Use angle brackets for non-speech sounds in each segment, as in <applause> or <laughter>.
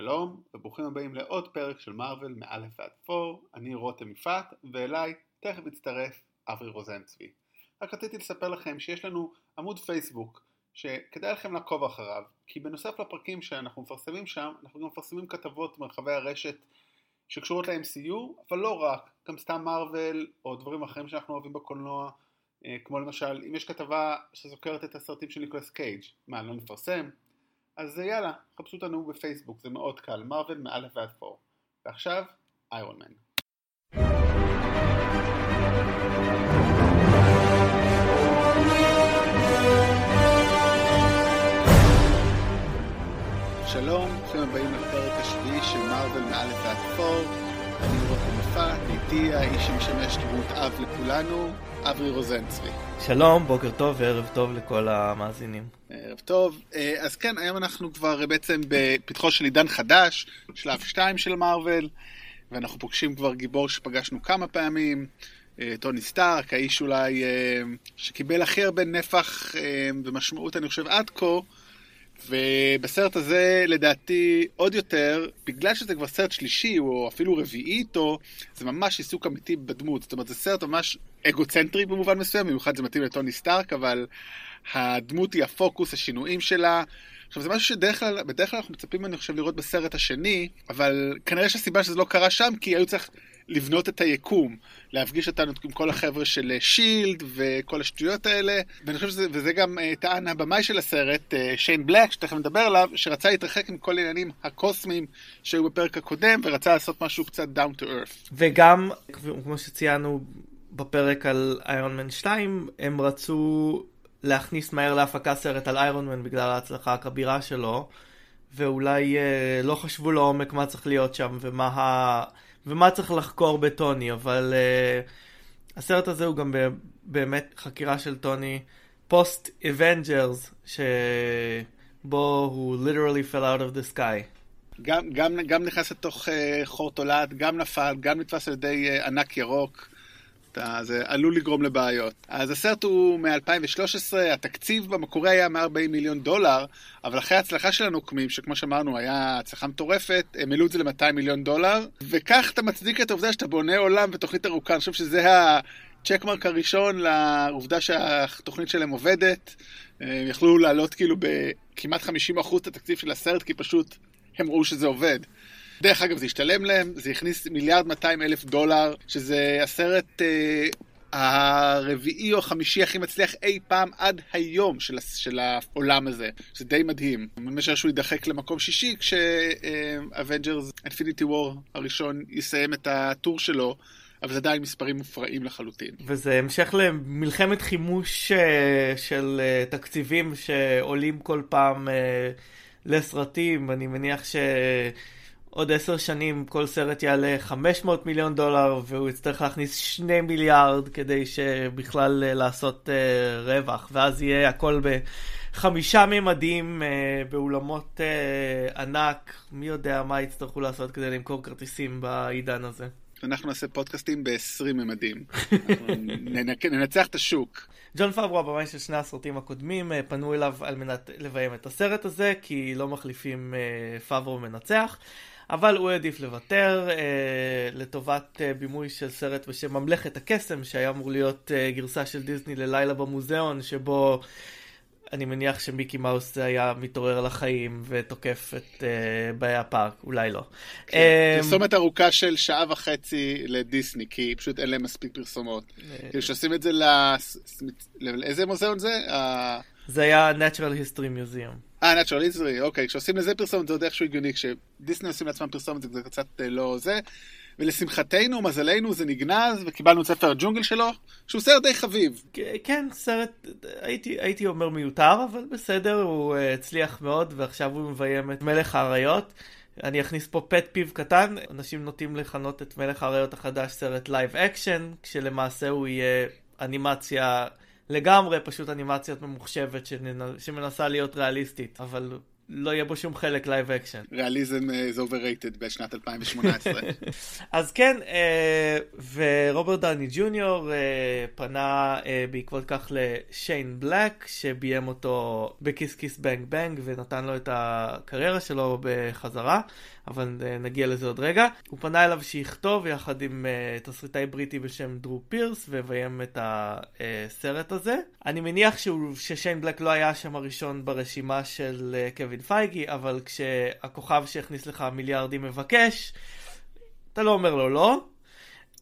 שלום, וברוכים הבאים לעוד פרק של מארוול מאלף ועד פור, אני רותם יפעת, ואליי תכף יצטרף אברי רוזן צבי. רק רציתי לספר לכם שיש לנו עמוד פייסבוק, שכדאי לכם לעקוב אחריו, כי בנוסף לפרקים שאנחנו מפרסמים שם, אנחנו גם מפרסמים כתבות מרחבי הרשת שקשורות ל-MCU, אבל לא רק, גם סתם מארוול, או דברים אחרים שאנחנו אוהבים בקולנוע, אה, כמו למשל, אם יש כתבה שזוכרת את הסרטים של ניקולס קייג', מה, לא נפרסם? אז יאללה, חפשו אותנו בפייסבוק, זה מאוד קל, מרוויל מאלף ועד פור. ועכשיו, איירון מן. שלום, ברוכים הבאים לפרק השביעי של מרוויל מאלף ועד פור. אני רותם מופת, איתי האיש שמשמש דמות אב לכולנו, אברי רוזן צבי. שלום, בוקר טוב וערב טוב לכל המאזינים. ערב טוב. אה, אז כן, היום אנחנו כבר בעצם בפתחו של עידן חדש, שלב 2 של מארוול, ואנחנו פוגשים כבר גיבור שפגשנו כמה פעמים, אה, טוני סטארק, האיש אולי אה, שקיבל הכי הרבה נפח ומשמעות, אני חושב, עד כה. ובסרט הזה, לדעתי, עוד יותר, בגלל שזה כבר סרט שלישי, או אפילו רביעי איתו, זה ממש עיסוק אמיתי בדמות. זאת אומרת, זה סרט ממש אגוצנטרי במובן מסוים, במיוחד זה מתאים לטוני סטארק, אבל הדמות היא הפוקוס, השינויים שלה. עכשיו זה משהו שבדרך כלל, בדרך כלל אנחנו מצפים, אני חושב, לראות בסרט השני, אבל כנראה שהסיבה שזה לא קרה שם, כי היו צריך לבנות את היקום, להפגיש אותנו עם כל החבר'ה של שילד וכל השטויות האלה, ואני חושב שזה, וזה גם uh, טען הבמאי של הסרט, uh, שיין בלק, שתכף נדבר עליו, שרצה להתרחק עם כל העניינים הקוסמיים שהיו בפרק הקודם, ורצה לעשות משהו קצת down to earth. וגם, כמו שציינו בפרק על איירון מן 2, הם רצו להכניס מהר להפקה סרט על איירון מן בגלל ההצלחה הכבירה שלו, ואולי אה, לא חשבו לעומק מה צריך להיות שם ומה, ה... ומה צריך לחקור בטוני, אבל אה, הסרט הזה הוא גם באמת חקירה של טוני post Avengers, שבו הוא literally fell out of the sky. גם, גם, גם נכנס לתוך uh, חור תולעת, גם נפל, גם נתפס על ידי uh, ענק ירוק. זה עלול לגרום לבעיות. אז הסרט הוא מ-2013, התקציב במקורי היה 140 מיליון דולר, אבל אחרי ההצלחה של הנוקמים, שכמו שאמרנו, היה הצלחה מטורפת, הם העלו את זה ל-200 מיליון דולר, וכך אתה מצדיק את העובדה שאתה בונה עולם בתוכנית ארוכה. אני חושב שזה הצ'קמרק הראשון לעובדה שהתוכנית שלהם עובדת. הם יכלו לעלות כאילו בכמעט 50% את התקציב של הסרט, כי פשוט הם ראו שזה עובד. דרך אגב, זה השתלם להם, זה הכניס מיליארד 200 אלף דולר, שזה הסרט אה, הרביעי או החמישי הכי מצליח אי פעם עד היום של, של העולם הזה, שזה די מדהים. משער שהוא יידחק למקום שישי כש Avengers Infinity War הראשון יסיים את הטור שלו. אבל זה עדיין מספרים מופרעים לחלוטין. וזה המשך למלחמת חימוש אה, של אה, תקציבים שעולים כל פעם אה, לסרטים. אני מניח ש... עוד עשר שנים כל סרט יעלה 500 מיליון דולר והוא יצטרך להכניס 2 מיליארד כדי שבכלל uh, לעשות uh, רווח ואז יהיה הכל בחמישה ממדים uh, באולמות uh, ענק מי יודע מה יצטרכו לעשות כדי למכור כרטיסים בעידן הזה. אנחנו נעשה פודקאסטים ב-20 ממדים. <laughs> ננצח את השוק. ג'ון פאברו, הבמאי של שני הסרטים הקודמים, פנו אליו על מנת לביים את הסרט הזה, כי לא מחליפים פאברו מנצח. אבל הוא העדיף לוותר אה, לטובת אה, בימוי של סרט בשם ממלכת הקסם, שהיה אמור להיות אה, גרסה של דיסני ללילה במוזיאון, שבו אני מניח שמיקי מאוס היה מתעורר לחיים ותוקף את אה, באי הפארק, אולי לא. כן, אה, פרסומת ארוכה של שעה וחצי לדיסני, כי פשוט אין להם מספיק פרסומות. אה... כאילו שעושים את זה ל... לאיזה מוזיאון זה? זה היה Natural History Museum. אה, Natural History, אוקיי, כשעושים לזה פרסומת זה עוד איכשהו הגיוני, כשדיסני עושים לעצמם פרסומת זה קצת אה, לא זה. ולשמחתנו, מזלנו, זה נגנז, וקיבלנו את ספר הג'ונגל שלו, שהוא סרט די חביב. כן, סרט, הייתי, הייתי אומר מיותר, אבל בסדר, הוא uh, הצליח מאוד, ועכשיו הוא מביים את מלך האריות. אני אכניס פה pet peeve קטן, אנשים נוטים לכנות את מלך האריות החדש סרט live action, כשלמעשה הוא יהיה אנימציה לגמרי פשוט אנימציה ממוחשבת שמנסה להיות ריאליסטית, אבל לא יהיה בו שום חלק live action. ריאליזם זה overrated בשנת 2018. <laughs> אז כן, אה, ורוברט דאוני ג'וניור אה, פנה אה, בעקבות כך לשיין בלק, שביים אותו ב Kiss Kiss Bang Bang ונתן לו את הקריירה שלו בחזרה, אבל נגיע לזה עוד רגע. הוא פנה אליו שיכתוב יחד עם תסריטאי בריטי בשם דרו פירס, ויביים את הסרט הזה. אני מניח ששיין בלק לא היה השם הראשון ברשימה של קווין פייגי, אבל כשהכוכב שהכניס לך מיליארדים מבקש, אתה לא אומר לו לא.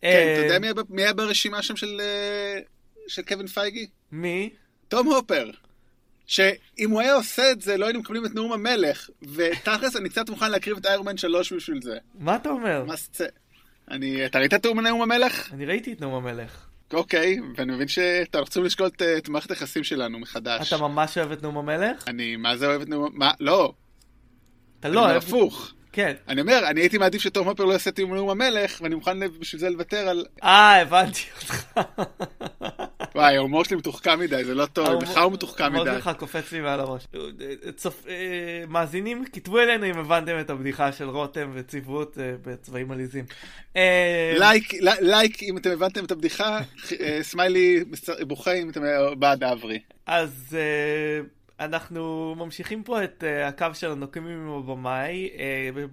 כן, אתה יודע אה, מי היה ברשימה שם של אה, קווין פייגי? מי? תום הופר. שאם הוא היה עושה את זה, לא היינו מקבלים את נאום המלך, ותכלס אני קצת מוכן להקריב את איירמן 3 בשביל זה. מה אתה אומר? מה סצ... אני... אתה ראית את נאום המלך? אני ראיתי את נאום המלך. אוקיי, ואני מבין שאתה רוצים לשקול את, את מערכת היחסים שלנו מחדש. אתה ממש אוהב את נאום המלך? אני מה זה אוהב את נאום... מה? לא. אתה לא אוהב... הפוך. כן. אני אומר, אני הייתי מעדיף שתום הופר לא יעשה תיאום נאום המלך, ואני מוכן בשביל זה לוותר על... אה, הבנתי אותך. וואי, ההומור שלי מתוחכם מדי, זה לא טוב, בכלל הוא מתוחכם מדי. ההומור שלך קופץ לי מעל הראש. אה, מאזינים, כתבו אלינו אם הבנתם את הבדיחה של רותם וציוות אה, בצבעים עליזים. אה, לייק אם אתם הבנתם את הבדיחה, סמיילי בוכה אם אתם בעד אברי. אז... אנחנו ממשיכים פה את uh, הקו של הנוקמים עם הבמאי, uh,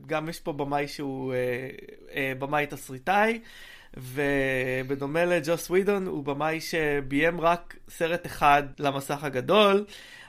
גם יש פה במאי שהוא uh, uh, במאי תסריטאי, ובדומה לג'וס ווידון הוא במאי שביים רק סרט אחד למסך הגדול,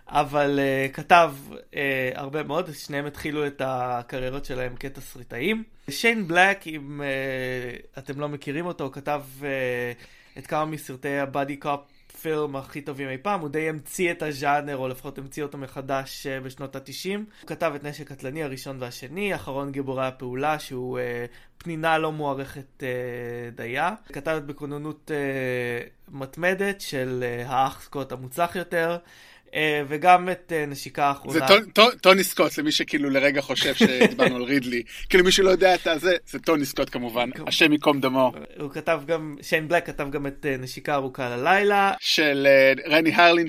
אבל uh, כתב uh, הרבה מאוד, שניהם התחילו את הקריירות שלהם כתסריטאים. שיין בלק, אם uh, אתם לא מכירים אותו, כתב uh, את כמה מסרטי הבאדי קופ הפילם הכי טובים אי פעם, הוא די המציא את הז'אנר, או לפחות המציא אותו מחדש uh, בשנות ה-90. הוא כתב את נשק קטלני הראשון והשני, אחרון גיבורי הפעולה, שהוא uh, פנינה לא מוערכת uh, דייה. כתב את בכוננות uh, מתמדת של uh, האח סקוט המוצלח יותר. אה, וגם את אה, נשיקה האחרונה. זה טוני סקוט, למי שכאילו לרגע חושב שדיברנו על רידלי. כאילו מי שלא יודע את זה, זה טוני סקוט כמובן, השם ייקום דמו. הוא כתב גם, שיין בלק כתב גם את אה, נשיקה ארוכה ללילה. של רני הרלין.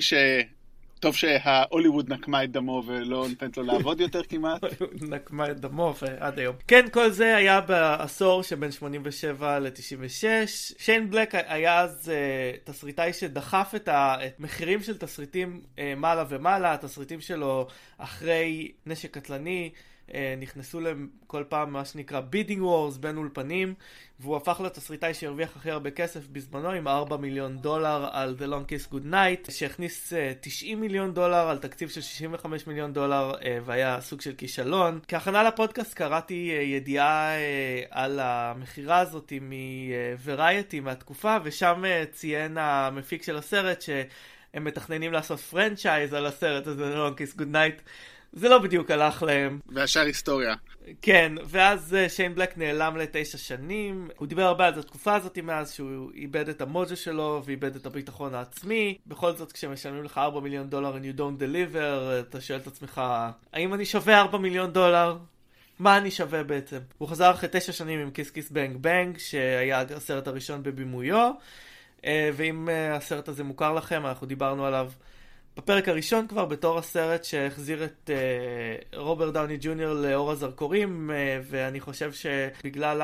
טוב שההוליווד נקמה את דמו ולא נותנת לו לעבוד יותר כמעט. <laughs> נקמה את דמו ועד היום. כן, כל זה היה בעשור שבין 87 ל-96. שיין בלק היה אז uh, תסריטאי שדחף את המחירים של תסריטים uh, מעלה ומעלה, התסריטים שלו אחרי נשק קטלני. אה, נכנסו להם כל פעם מה שנקרא bidding wars בין אולפנים והוא הפך לתסריטאי שהרוויח הכי הרבה כסף בזמנו עם 4 מיליון דולר על The Long Kiss Good Night שהכניס 90 אה, מיליון דולר על תקציב של 65 מיליון דולר אה, והיה סוג של כישלון. כהכנה לפודקאסט קראתי ידיעה על המכירה הזאת מ-Variety מהתקופה ושם ציין המפיק של הסרט שהם מתכננים לעשות franchise על הסרט הזה The Long Kiss Good Night זה לא בדיוק הלך להם. והשאר היסטוריה. כן, ואז אה, שיין בלק נעלם לתשע שנים. הוא דיבר הרבה על התקופה הזאת מאז שהוא איבד את המוג'ה שלו ואיבד את הביטחון העצמי. בכל זאת, כשמשלמים לך 4 מיליון דולר and you don't deliver, אתה שואל את עצמך, האם אני שווה 4 מיליון דולר? מה אני שווה בעצם? הוא חזר אחרי תשע שנים עם כיס כיס בנג בנג, שהיה הסרט הראשון בבימויו. אה, ואם אה, הסרט הזה מוכר לכם, אנחנו דיברנו עליו בפרק הראשון כבר בתור הסרט שהחזיר את uh, רוברט דאוני ג'וניור לאור הזרקורים uh, ואני חושב שבגלל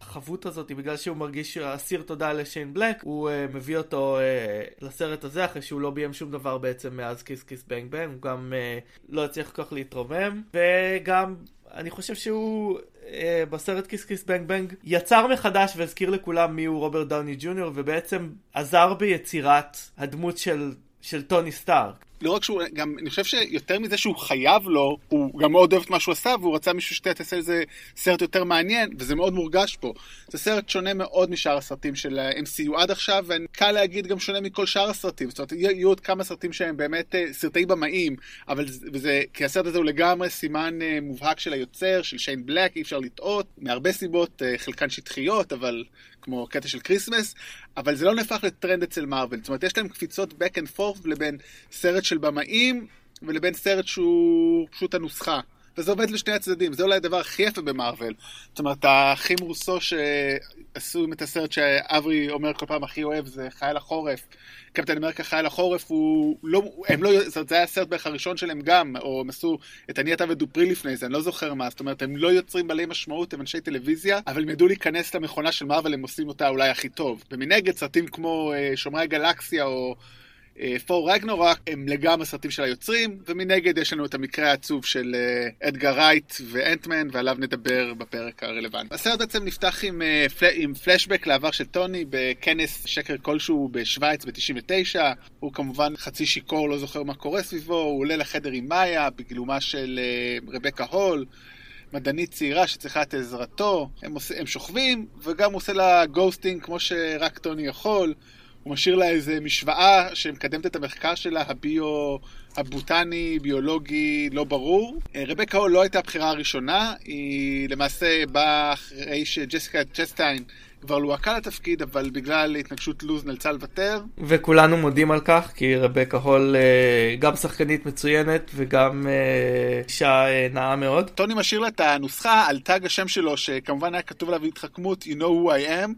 החבות הזאת, בגלל שהוא מרגיש אסיר תודה לשיין בלק הוא uh, מביא אותו uh, לסרט הזה אחרי שהוא לא ביים שום דבר בעצם מאז Kiss Kiss Bang Bang הוא גם uh, לא הצליח כל כך להתרומם. וגם אני חושב שהוא בסרט Kiss Kiss Bang Bang יצר מחדש והזכיר לכולם מי הוא רוברט דאוני ג'וניור ובעצם עזר ביצירת הדמות של של טוני סטארק. לא רק שהוא, גם, אני חושב שיותר מזה שהוא חייב לו, הוא גם מאוד אוהב את מה שהוא עשה, והוא רצה מישהו שתעשה איזה סרט יותר מעניין, וזה מאוד מורגש פה. זה סרט שונה מאוד משאר הסרטים של ה-MCU עד עכשיו, וקל להגיד גם שונה מכל שאר הסרטים. זאת אומרת, יהיו עוד כמה סרטים שהם באמת אה, סרטי במאים, אבל זה, כי הסרט הזה הוא לגמרי סימן אה, מובהק של היוצר, של שיין בלק, אי אפשר לטעות, מהרבה סיבות, אה, חלקן שטחיות, אבל כמו קטע של Christmas, אבל זה לא נהפך לטרנד אצל מארוול. זאת אומרת, יש להם קפיצות back and forth לבין סרט של במאים ולבין סרט שהוא פשוט הנוסחה. וזה עובד לשני הצדדים, זה אולי הדבר הכי יפה במארוול. זאת אומרת, האחים רוסו שעשו את הסרט שאברי אומר כל פעם הכי אוהב, זה חייל החורף. קפטן אמריקה חייל החורף הוא לא, הם לא, זאת אומרת, זה היה הסרט בערך הראשון שלהם גם, או הם עשו את אני אתה ודופרי לפני זה, אני לא זוכר מה, זאת אומרת, הם לא יוצרים בעלי משמעות, הם אנשי טלוויזיה, אבל הם ידעו להיכנס למכונה של מארוול, הם עושים אותה אולי הכי טוב. ומנגד, סרטים כמו אה, שומרי הגלקסיה, או ת'ור רגנורק הם לגמרי סרטים של היוצרים, ומנגד יש לנו את המקרה העצוב של אדגר רייט ואנטמן, ועליו נדבר בפרק הרלוונטי. הסרט בעצם נפתח עם, עם פלשבק לעבר של טוני בכנס שקר כלשהו בשוויץ ב-99. הוא כמובן חצי שיכור, לא זוכר מה קורה סביבו, הוא עולה לחדר עם מאיה בגילומה של רבקה הול. מדענית צעירה שצריכה את עזרתו, הם, עוש... הם שוכבים, וגם הוא עושה לה ghosting כמו שרק טוני יכול. הוא משאיר לה איזה משוואה שמקדמת את המחקר שלה, הביו... הבוטני, ביולוגי, לא ברור. רבקה הול לא הייתה הבחירה הראשונה, היא למעשה באה אחרי שג'סיקה צ'סטיין כבר לוהקה לתפקיד, אבל בגלל התנגשות לוז נאלצה לוותר. וכולנו מודים על כך, כי רבקה הול גם שחקנית מצוינת וגם אישה נאה מאוד. טוני משאיר לה את הנוסחה על תג השם שלו, שכמובן היה כתוב עליו התחכמות, You know who I am.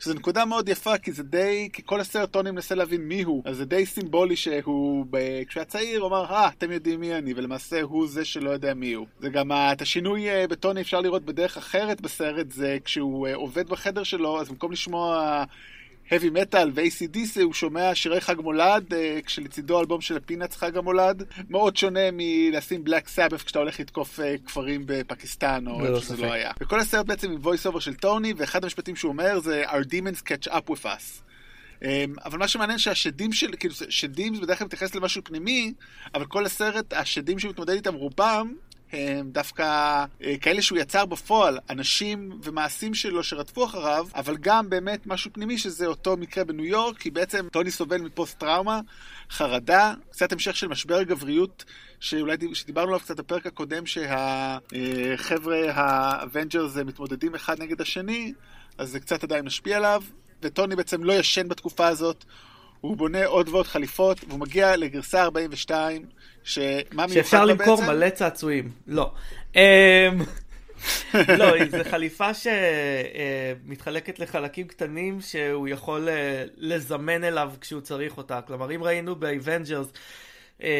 שזו נקודה מאוד יפה, כי זה די, כי כל הסרט טוני מנסה להבין מי הוא, אז זה די סימבולי שהוא, כשהוא היה צעיר, הוא אמר, אה, אתם יודעים מי אני, ולמעשה הוא זה שלא יודע מי הוא. זה גם, את השינוי בטוני אפשר לראות בדרך אחרת בסרט, זה כשהוא עובד בחדר שלו, אז במקום לשמוע... heavy metal ו-ACDC הוא שומע שירי חג מולד, כשלצידו אלבום של הפינאץ חג המולד, מאוד שונה מלשים בלק סאבף כשאתה הולך לתקוף כפרים בפקיסטן או איפה שזה לא היה. וכל הסרט בעצם עם voice over של טוני, ואחד המשפטים שהוא אומר זה Our demons catch up with us. אבל מה שמעניין שהשדים של, כאילו, שדים זה בדרך כלל מתייחס למשהו פנימי, אבל כל הסרט, השדים שהוא מתמודד איתם רובם, הם דווקא כאלה שהוא יצר בפועל, אנשים ומעשים שלו שרדפו אחריו, אבל גם באמת משהו פנימי שזה אותו מקרה בניו יורק, כי בעצם טוני סובל מפוסט טראומה, חרדה, קצת המשך של משבר גבריות, שאולי שדיברנו עליו קצת בפרק הקודם, שהחבר'ה האבנג'רס מתמודדים אחד נגד השני, אז זה קצת עדיין משפיע עליו, וטוני בעצם לא ישן בתקופה הזאת. הוא בונה עוד ועוד חליפות, והוא מגיע לגרסה 42, שמה מיוחד בעצם? שאפשר למכור מלא צעצועים. לא. <laughs> לא, <laughs> זו חליפה שמתחלקת לחלקים קטנים שהוא יכול לזמן אליו כשהוא צריך אותה. כלומר, אם ראינו באבנג'רס,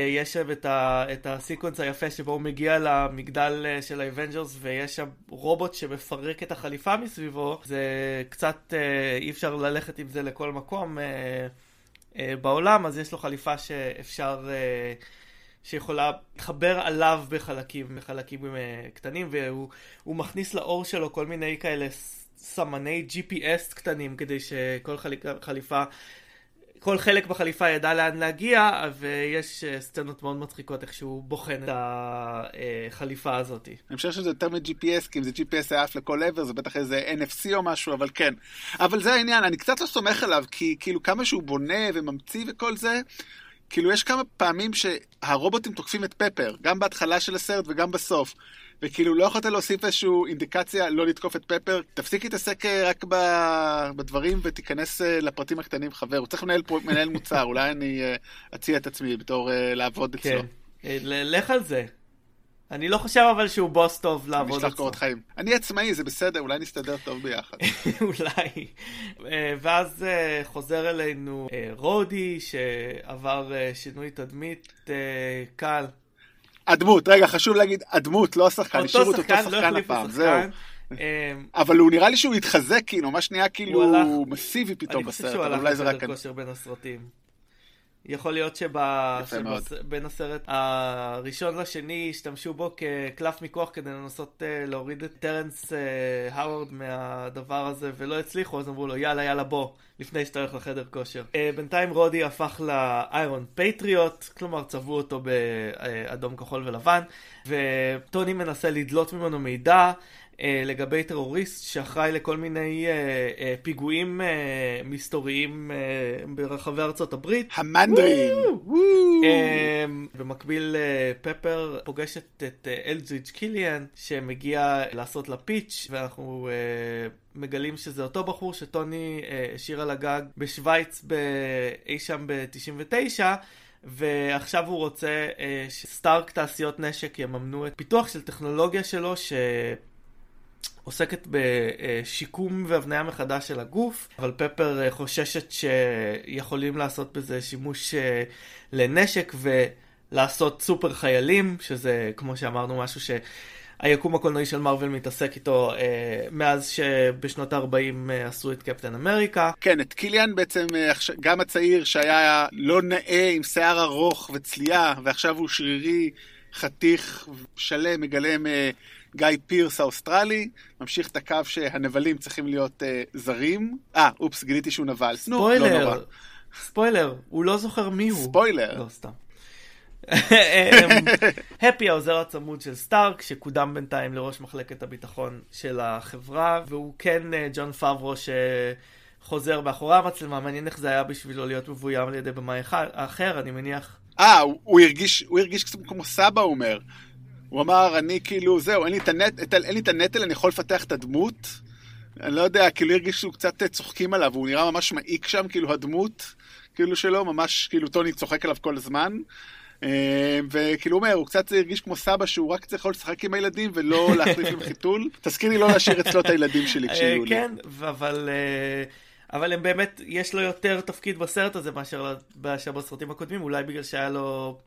יש שם את, ה, את ה sequence היפה שבו הוא מגיע למגדל של האבנג'רס ויש שם רובוט שמפרק את החליפה מסביבו, זה קצת אי אפשר ללכת עם זה לכל מקום. בעולם, אז יש לו חליפה שאפשר, שיכולה להתחבר עליו בחלקים, בחלקים קטנים, והוא מכניס לאור שלו כל מיני כאלה סמני GPS קטנים, כדי שכל חליפה, כל חלק בחליפה ידע לאן להגיע, ויש סצנות מאוד מצחיקות איך שהוא בוחן את החליפה הזאת. אני חושב שזה יותר מ-GPS, כי אם זה GPS היה עף לכל עבר, זה בטח איזה NFC או משהו, אבל כן. אבל זה העניין, אני קצת לא סומך עליו, כי כאילו כמה שהוא בונה וממציא וכל זה, כאילו יש כמה פעמים שהרובוטים תוקפים את פפר, גם בהתחלה של הסרט וגם בסוף. וכאילו לא יכולת להוסיף איזושהי אינדיקציה לא לתקוף את פפר, תפסיק להתעסק רק בדברים ותיכנס לפרטים הקטנים חבר, הוא צריך לנהל, מנהל מוצר, אולי אני אציע את עצמי בתור לעבוד אצלו. כן, לך על זה. אני לא חושב אבל שהוא בוס טוב לעבוד אצלו. קורות חיים. אני עצמאי, זה בסדר, אולי נסתדר טוב ביחד. <laughs> אולי. ואז חוזר אלינו רודי, שעבר שינוי תדמית קל. הדמות, רגע, חשוב להגיד, הדמות, לא השחקן, השאירו אותו שחקן הפעם, זהו. אבל הוא נראה לי שהוא התחזק, כאילו, ממש נהיה כאילו מסיבי פתאום בסרט, אבל אולי זה רק... אני חושב שהוא הלך לחדר כושר בין הסרטים. יכול להיות שבין הסרט הראשון לשני השתמשו בו כקלף מיקוח כדי לנסות להוריד את טרנס האוורד מהדבר הזה ולא הצליחו, אז אמרו לו יאללה יאללה בוא, לפני שאתה הולך לחדר כושר. בינתיים רודי הפך לאיירון פטריוט, כלומר צבעו אותו באדום כחול ולבן, וטוני מנסה לדלות ממנו מידע. לגבי טרוריסט שאחראי לכל מיני פיגועים מסתוריים ברחבי ארצות הברית. המנדרים! במקביל פפר פוגשת את אלג'ריץ' קיליאן שמגיע לעשות לה פיץ' ואנחנו מגלים שזה אותו בחור שטוני השאיר על הגג בשוויץ אי שם ב-99 ועכשיו הוא רוצה אה, שסטארק תעשיות נשק יממנו את פיתוח של טכנולוגיה שלו שעוסקת בשיקום והבניה מחדש של הגוף, אבל פפר אה, חוששת שיכולים לעשות בזה שימוש אה, לנשק ולעשות סופר חיילים, שזה כמו שאמרנו משהו ש... היקום הקולנועי של מארוול מתעסק איתו אה, מאז שבשנות ה-40 אה, עשו את קפטן אמריקה. כן, את קיליאן בעצם, אה, גם הצעיר שהיה לא נאה עם שיער ארוך וצליעה, ועכשיו הוא שרירי, חתיך, שלם, מגלם אה, גיא פירס האוסטרלי, ממשיך את הקו שהנבלים צריכים להיות אה, זרים. אה, אופס, גיליתי שהוא נבל. ספוילר, נו, לא נורא. ספוילר, הוא לא זוכר מי הוא. ספוילר. לא, סתם. הפי העוזר הצמוד של סטארק, שקודם בינתיים לראש מחלקת הביטחון של החברה, והוא כן אה, ג'ון פאברו שחוזר מאחורי המצלמה, מעניין איך זה היה בשבילו להיות מבוים על ידי במאי אחר, אני מניח. אה, הוא, הרגיש, הוא הרגיש קצת כמו סבא, אומר. הוא אמר, אני כאילו, זהו, אין לי את, הנט, אין לי את הנטל, אני יכול לפתח את הדמות. אני לא יודע, כאילו הרגיש שהוא קצת אה, צוחקים עליו, הוא נראה ממש מעיק שם, כאילו הדמות, כאילו שלו, ממש, כאילו טוני צוחק עליו כל הזמן. אה, וכאילו הוא אומר, הוא קצת הרגיש כמו סבא שהוא רק צריך לשחק עם הילדים ולא <laughs> להחליף עם חיתול. תזכיר לי לא להשאיר אצלו את הילדים שלי כשיהיו לי. כן, אבל... אה, אבל הם באמת, יש לו יותר תפקיד בסרט הזה מאשר בסרטים הקודמים, אולי בגלל שהיה לו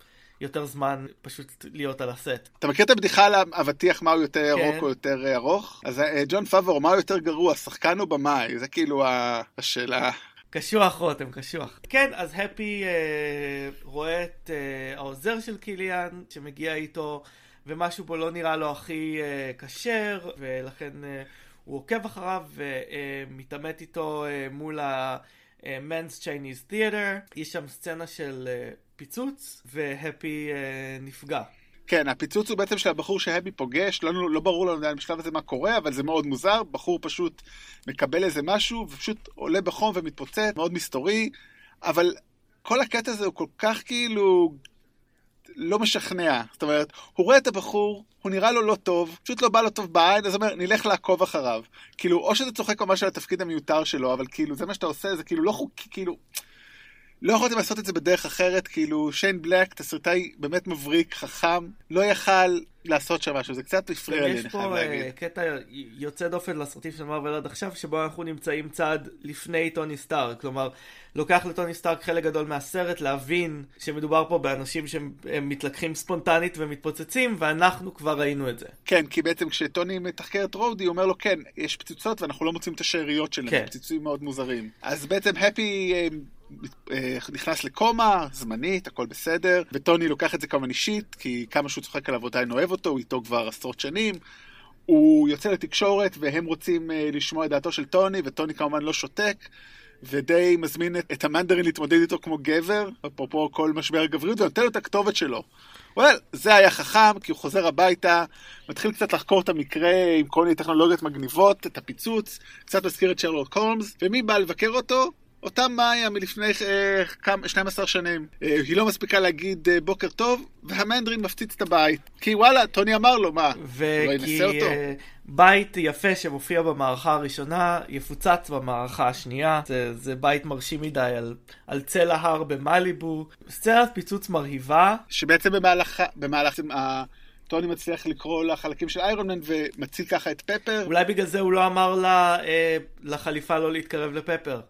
יותר זמן פשוט להיות על הסט. אתה מכיר את הבדיחה על האבטיח מה הוא יותר ירוק כן. או יותר ארוך? אז אה, ג'ון פאבור, מה הוא יותר גרוע, שחקן או במאי? זה כאילו השאלה. קשוח רותם, קשוח. כן, אז הפי אה, רואה את אה, העוזר של קיליאן שמגיע איתו, ומשהו בו לא נראה לו הכי אה, כשר, אה, ולכן אה, הוא עוקב אחריו ומתעמת אה, איתו אה, מול ה-Men's Chinese Theater. יש שם סצנה של אה, פיצוץ, והפי אה, נפגע. כן, הפיצוץ הוא בעצם של הבחור שהבי פוגש, לא, לא ברור לנו עדיין בשלב הזה מה קורה, אבל זה מאוד מוזר, בחור פשוט מקבל איזה משהו, ופשוט עולה בחום ומתפוצץ, מאוד מסתורי, אבל כל הקטע הזה הוא כל כך כאילו לא משכנע. זאת אומרת, הוא רואה את הבחור, הוא נראה לו לא טוב, פשוט לא בא לו טוב בעין, אז הוא אומר, נלך לעקוב אחריו. כאילו, או שזה צוחק ממש על התפקיד המיותר שלו, אבל כאילו, זה מה שאתה עושה, זה כאילו לא חוקי, כאילו... לא יכולתם לעשות את זה בדרך אחרת, כאילו שיין בלק, תסריטאי באמת מבריק, חכם, לא יכל לעשות שם משהו, זה קצת הפריע לי, אני חייב להגיד. יש פה קטע יוצא דופן לסרטים של מרוויל עד עכשיו, שבו אנחנו נמצאים צעד לפני טוני סטארק, כלומר, לוקח לטוני סטארק חלק גדול מהסרט להבין שמדובר פה באנשים שהם מתלקחים ספונטנית ומתפוצצים, ואנחנו כבר ראינו את זה. כן, כי בעצם כשטוני מתחקר את רודי, הוא אומר לו, כן, יש פצצות ואנחנו לא מוצאים את השאריות שלהם, כן. פצצים מאוד מוזרים. אז בעצם הפי... נכנס לקומה, זמנית, הכל בסדר, וטוני לוקח את זה כמובן אישית, כי כמה שהוא צוחק עליו עדיין אוהב אותו, הוא איתו כבר עשרות שנים. הוא יוצא לתקשורת והם רוצים אה, לשמוע את דעתו של טוני, וטוני כמובן לא שותק, ודי מזמין את, את המנדרין להתמודד איתו כמו גבר, אפרופו כל משבר הגבריות, ונותן לו את הכתובת שלו. וואל, זה היה חכם, כי הוא חוזר הביתה, מתחיל קצת לחקור את המקרה עם כל מיני טכנולוגיות מגניבות, את הפיצוץ, קצת מזכיר את שרלוט קולמס, ומי בא לבקר אותו? אותה מאיה מלפני אה, כמה, 12 שנים. אה, היא לא מספיקה להגיד אה, בוקר טוב, והמנדרין מפציץ את הבית. כי וואלה, טוני אמר לו, מה, לא ינסה אותו? אה, בית יפה שמופיע במערכה הראשונה, יפוצץ במערכה השנייה. זה, זה בית מרשים מדי על, על צל ההר במליבו. סצנת פיצוץ מרהיבה. שבעצם במהלך... במהלך טוני מצליח לקרוא לחלקים של איירון מן ומציל ככה את פפר. אולי בגלל זה הוא לא אמר לה, אה, לחליפה לא להתקרב לפפר.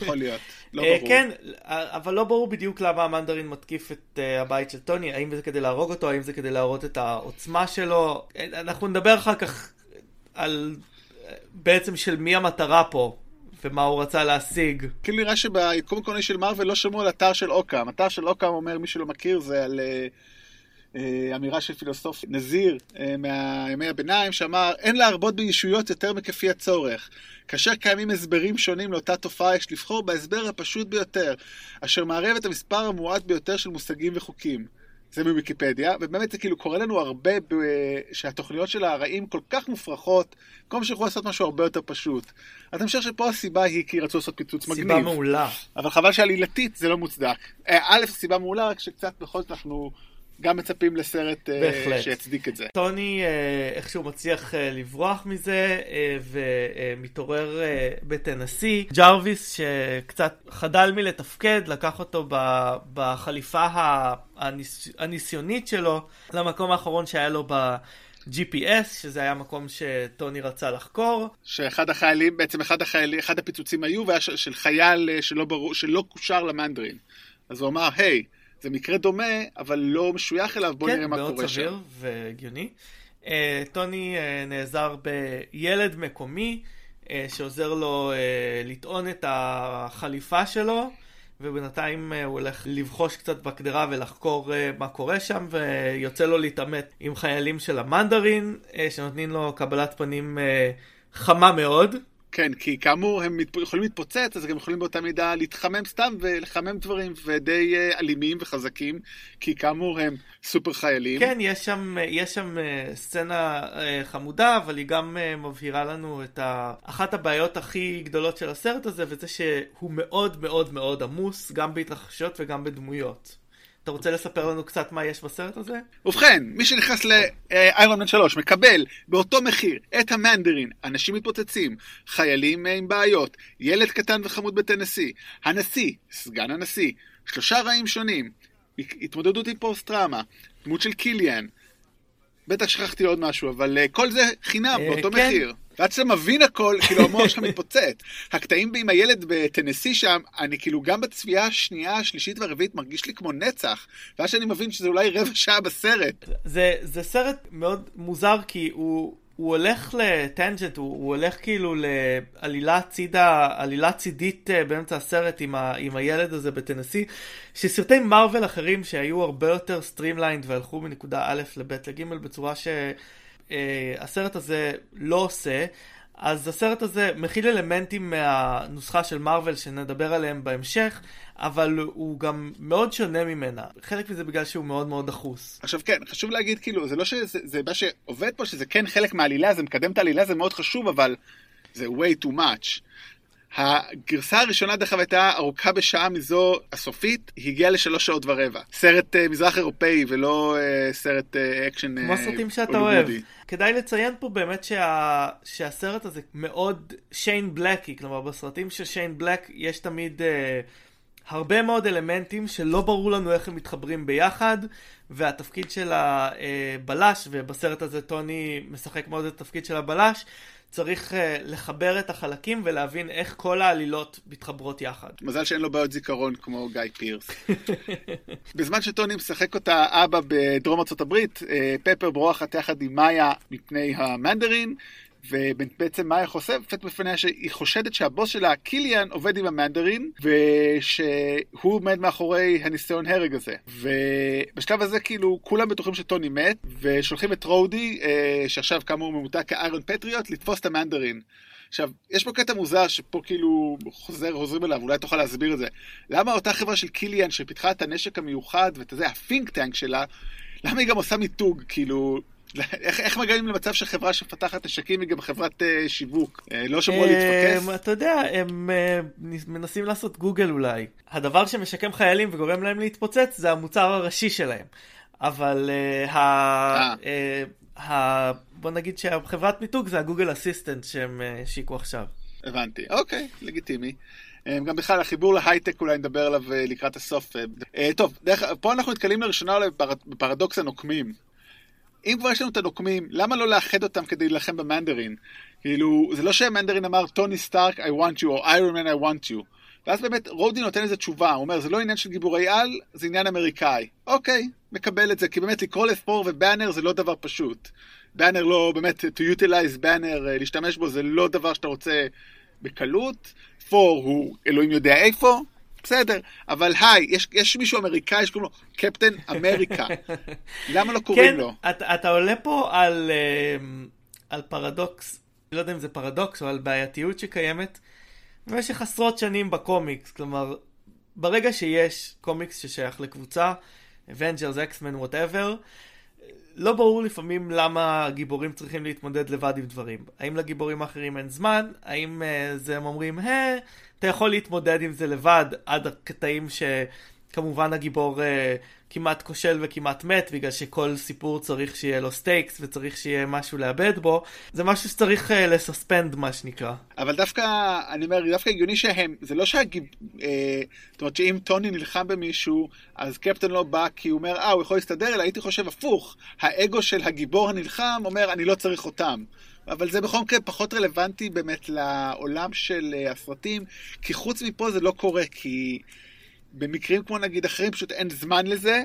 יכול להיות, לא אה, ברור. כן, אבל לא ברור בדיוק למה המנדרין מתקיף את אה, הבית של טוני, האם זה כדי להרוג אותו, האם זה כדי להראות את העוצמה שלו. אנחנו נדבר אחר כך על בעצם של מי המטרה פה. ומה הוא רצה להשיג. כאילו נראה שביקום הקוני של מארוול לא שמעו על אתר של אוקאם. אתר של אוקאם אומר, מי שלא מכיר, זה על uh, אמירה של פילוסוף נזיר uh, מהימי הביניים, שאמר, אין להרבות בישויות יותר מכפי הצורך. כאשר קיימים הסברים שונים לאותה תופעה, יש לבחור בהסבר הפשוט ביותר, אשר מערב את המספר המועט ביותר של מושגים וחוקים. זה מוויקיפדיה, ובאמת זה כאילו קורה לנו הרבה ב... שהתוכניות של הרעים כל כך מופרכות, במקום שיכולו לעשות משהו הרבה יותר פשוט. אז אני חושב שפה הסיבה היא כי רצו לעשות פיצוץ מגניב. סיבה מעולה. אבל חבל שעלילתית זה לא מוצדק. אה, א', סיבה מעולה, רק שקצת בכל זאת אנחנו גם מצפים לסרט אה, בהחלט. שיצדיק את זה. טוני אה, איכשהו מצליח אה, לברוח מזה ומתעורר בטנסי. ג'רוויס שקצת חדל מלתפקד, לקח אותו ב- בחליפה הניס- הניסיונית שלו למקום האחרון שהיה לו ב-GPS, שזה היה מקום שטוני רצה לחקור. שאחד החיילים, בעצם אחד החיילים, אחד הפיצוצים היו, והיה של, חייל שלא, ברור, שלא קושר למנדרין. אז הוא אמר, היי, זה מקרה דומה, אבל לא משוייך אליו, בוא נראה כן, מה מאוד קורה סביר שם. והגיוני. אה, טוני אה, נעזר בילד מקומי אה, שעוזר לו אה, לטעון את החליפה שלו, ובינתיים אה, הוא הולך לבחוש קצת בקדרה ולחקור אה, מה קורה שם, ויוצא לו להתעמת עם חיילים של המנדרין, אה, שנותנים לו קבלת פנים אה, חמה מאוד. כן, כי כאמור הם יכולים להתפוצץ, אז הם יכולים באותה מידה להתחמם סתם ולחמם דברים, ודי אה, אלימים וחזקים, כי כאמור הם סופר חיילים. כן, יש שם, יש שם אה, סצנה אה, חמודה, אבל היא גם מבהירה לנו את ה... אחת הבעיות הכי גדולות של הסרט הזה, וזה שהוא מאוד מאוד מאוד עמוס, גם בהתרחשויות וגם בדמויות. אתה רוצה לספר לנו קצת מה יש בסרט הזה? ובכן, מי שנכנס לאיירון מן 3 מקבל באותו מחיר את המנדרין, אנשים מתפוצצים, חיילים אה, עם בעיות, ילד קטן וחמוד בטנסי, הנשיא, סגן הנשיא, שלושה רעים שונים, התמודדות עם פוסט-טראומה, דמות של קיליאן, בטח שכחתי עוד משהו, אבל uh, כל זה חינם, אה, באותו כן. מחיר. ועד שאתה מבין הכל, כאילו המוח שלך מתפוצץ. הקטעים עם הילד בטנסי שם, אני כאילו גם בצפייה השנייה, השלישית והרביעית מרגיש לי כמו נצח. ואז שאני מבין שזה אולי רבע שעה בסרט. זה, זה סרט מאוד מוזר, כי הוא, הוא הולך ל tangent, הוא, הוא הולך כאילו לעלילה צידה, עלילה צידית אה, באמצע הסרט עם, ה, עם הילד הזה בטנסי, שסרטי מארוול אחרים שהיו הרבה יותר streamlined והלכו מנקודה א' לב' לג' בצורה שהסרט הזה לא עושה. אז הסרט הזה מכיל אלמנטים מהנוסחה של מארוול שנדבר עליהם בהמשך, אבל הוא גם מאוד שונה ממנה. חלק מזה בגלל שהוא מאוד מאוד דחוס. עכשיו כן, חשוב להגיד כאילו, זה לא שזה, זה מה שעובד פה, שזה כן חלק מהעלילה, זה מקדם את העלילה, זה מאוד חשוב, אבל זה way too much. הגרסה הראשונה דרך אגב הייתה ארוכה בשעה מזו הסופית, היא הגיעה לשלוש שעות ורבע. סרט אה, מזרח אירופאי ולא אה, סרט אה, אקשן כמו סרטים שאתה אוהב. כדאי לציין פה באמת שה... שהסרט הזה מאוד שיין בלקי, כלומר בסרטים של שיין בלק יש תמיד אה, הרבה מאוד אלמנטים שלא ברור לנו איך הם מתחברים ביחד, והתפקיד של הבלש, ובסרט הזה טוני משחק מאוד את התפקיד של הבלש, צריך uh, לחבר את החלקים ולהבין איך כל העלילות מתחברות יחד. מזל שאין לו בעיות זיכרון כמו גיא פירס. <laughs> בזמן שטוני משחק אותה אבא בדרום ארצות הברית, פפר בורחת יחד עם מאיה מפני המנדרין, ובעצם מאיה חושפת בפניה שהיא חושדת שהבוס שלה, קיליאן, עובד עם המנדרין, ושהוא עומד מאחורי הניסיון הרג הזה. ובשלב הזה כאילו כולם בטוחים שטוני מת, ושולחים את רודי, שעכשיו כאמור ממותג כאיירון פטריוט, לתפוס את המנדרין. עכשיו, יש פה קטע מוזר שפה כאילו חוזר, חוזרים אליו, אולי תוכל להסביר את זה. למה אותה חברה של קיליאן שפיתחה את הנשק המיוחד ואת זה, ה think tank שלה, למה היא גם עושה מיתוג, כאילו... איך, איך מגיעים למצב שחברה שמפתחת נשקים היא גם חברת אה, שיווק? אה, לא שמרו להתפקס? אתה יודע, הם אה, מנסים לעשות גוגל אולי. הדבר שמשקם חיילים וגורם להם להתפוצץ זה המוצר הראשי שלהם. אבל uh, ה... Uh, ה... בוא נגיד שהחברת מיתוג זה הגוגל אסיסטנט שהם השיקו uh, עכשיו. הבנתי, אוקיי, לגיטימי. גם בכלל החיבור להייטק אולי נדבר עליו לקראת הסוף. טוב, דרך, פה אנחנו נתקלים לראשונה בפרדוקס הנוקמים. אם כבר יש לנו את הנוקמים, למה לא לאחד אותם כדי להילחם במנדרין? כאילו, זה לא שהמנדרין אמר, טוני סטארק, I want you, או איירון מן, I want you. ואז באמת רודי נותן איזה תשובה, הוא אומר, זה לא עניין של גיבורי על, זה עניין אמריקאי. אוקיי, מקבל את זה, כי באמת לקרוא לפור ובאנר זה לא דבר פשוט. באנר לא, באמת, to utilize באנר, להשתמש בו, זה לא דבר שאתה רוצה בקלות. פור הוא אלוהים יודע איפה, בסדר, אבל היי, יש, יש מישהו אמריקאי שקוראים לו קפטן אמריקה. <laughs> למה לא קוראים כן, לו? אתה, אתה עולה פה על, על פרדוקס, לא יודע אם זה פרדוקס או על בעייתיות שקיימת במשך עשרות שנים בקומיקס. כלומר, ברגע שיש קומיקס ששייך לקבוצה, Avengers, X-Men, whatever, לא ברור לפעמים למה הגיבורים צריכים להתמודד לבד עם דברים. האם לגיבורים האחרים אין זמן? האם אה, זה הם אומרים, היי, אתה יכול להתמודד עם זה לבד עד הקטעים כמובן הגיבור uh, כמעט כושל וכמעט מת, בגלל שכל סיפור צריך שיהיה לו stakes וצריך שיהיה משהו לאבד בו. זה משהו שצריך uh, לסספנד, מה שנקרא. אבל דווקא, אני אומר, דווקא הגיוני שהם, זה לא שהגיב... אה, זאת אומרת שאם טוני נלחם במישהו, אז קפטן לא בא כי הוא אומר, אה, הוא יכול להסתדר, אלא הייתי חושב הפוך. האגו של הגיבור הנלחם אומר, אני לא צריך אותם. אבל זה בכל מקרה פחות רלוונטי באמת לעולם של uh, הסרטים, כי חוץ מפה זה לא קורה, כי במקרים כמו נגיד אחרים פשוט אין זמן לזה,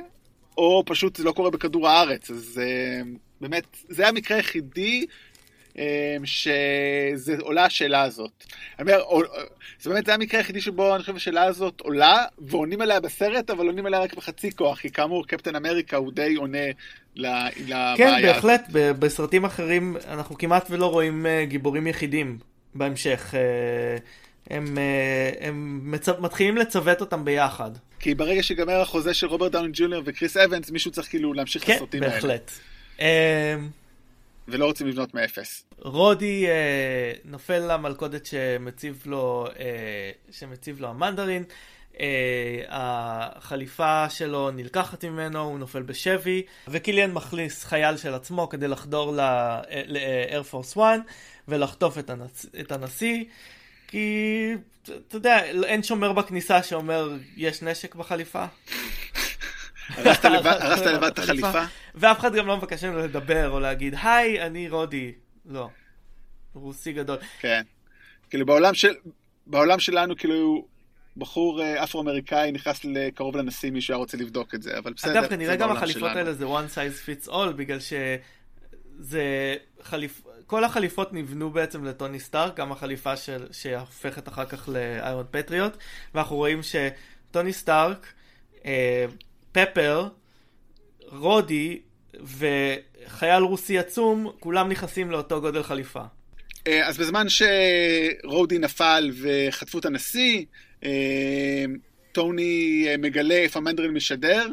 או פשוט זה לא קורה בכדור הארץ. אז uh, באמת, זה המקרה היחידי שזה עולה השאלה הזאת. אני אומר, זה באמת זה המקרה היחידי שבו אני חושב השאלה הזאת עולה, ועונים עליה בסרט, אבל עונים עליה רק בחצי כוח, כי כאמור קפטן אמריקה הוא די עונה לבעיה כן, בהחלט. בסרטים אחרים אנחנו כמעט ולא רואים גיבורים יחידים בהמשך. הם, הם מצ... מתחילים לצוות אותם ביחד. כי ברגע שיגמר החוזה של רוברט דאון ג'וניור וקריס אבנס, מישהו צריך כאילו להמשיך כן, את הסרטים האלה. כן, בהחלט. ולא רוצים לבנות מאפס. רודי אה, נופל למלכודת שמציב לו, אה, שמציב לו המנדרין. אה, החליפה שלו נלקחת ממנו, הוא נופל בשבי, וקיליאן מכניס חייל של עצמו כדי לחדור ל-Air Force 1 ולחטוף את, הנצ... את הנשיא. כי, אתה יודע, אין שומר בכניסה שאומר, יש נשק בחליפה. <laughs> הרסת לבד את החליפה? ואף אחד גם לא מבקש ממנו לדבר או להגיד, היי, אני רודי. לא. רוסי גדול. כן. כאילו בעולם של... בעולם שלנו, כאילו, בחור אפרו-אמריקאי נכנס קרוב לנשיא, מישהו היה רוצה לבדוק את זה, אבל בסדר, אגב, כנראה גם החליפות האלה זה one size fits all, בגלל שזה חליפ... כל החליפות נבנו בעצם לטוני סטארק, גם החליפה של... שהופכת אחר כך לאיירון פטריוט, ואנחנו רואים שטוני סטארק, אה, פפר, רודי וחייל רוסי עצום, כולם נכנסים לאותו גודל חליפה. אז בזמן שרודי נפל וחטפו את הנשיא, טוני מגלה איפה מנדרין משדר,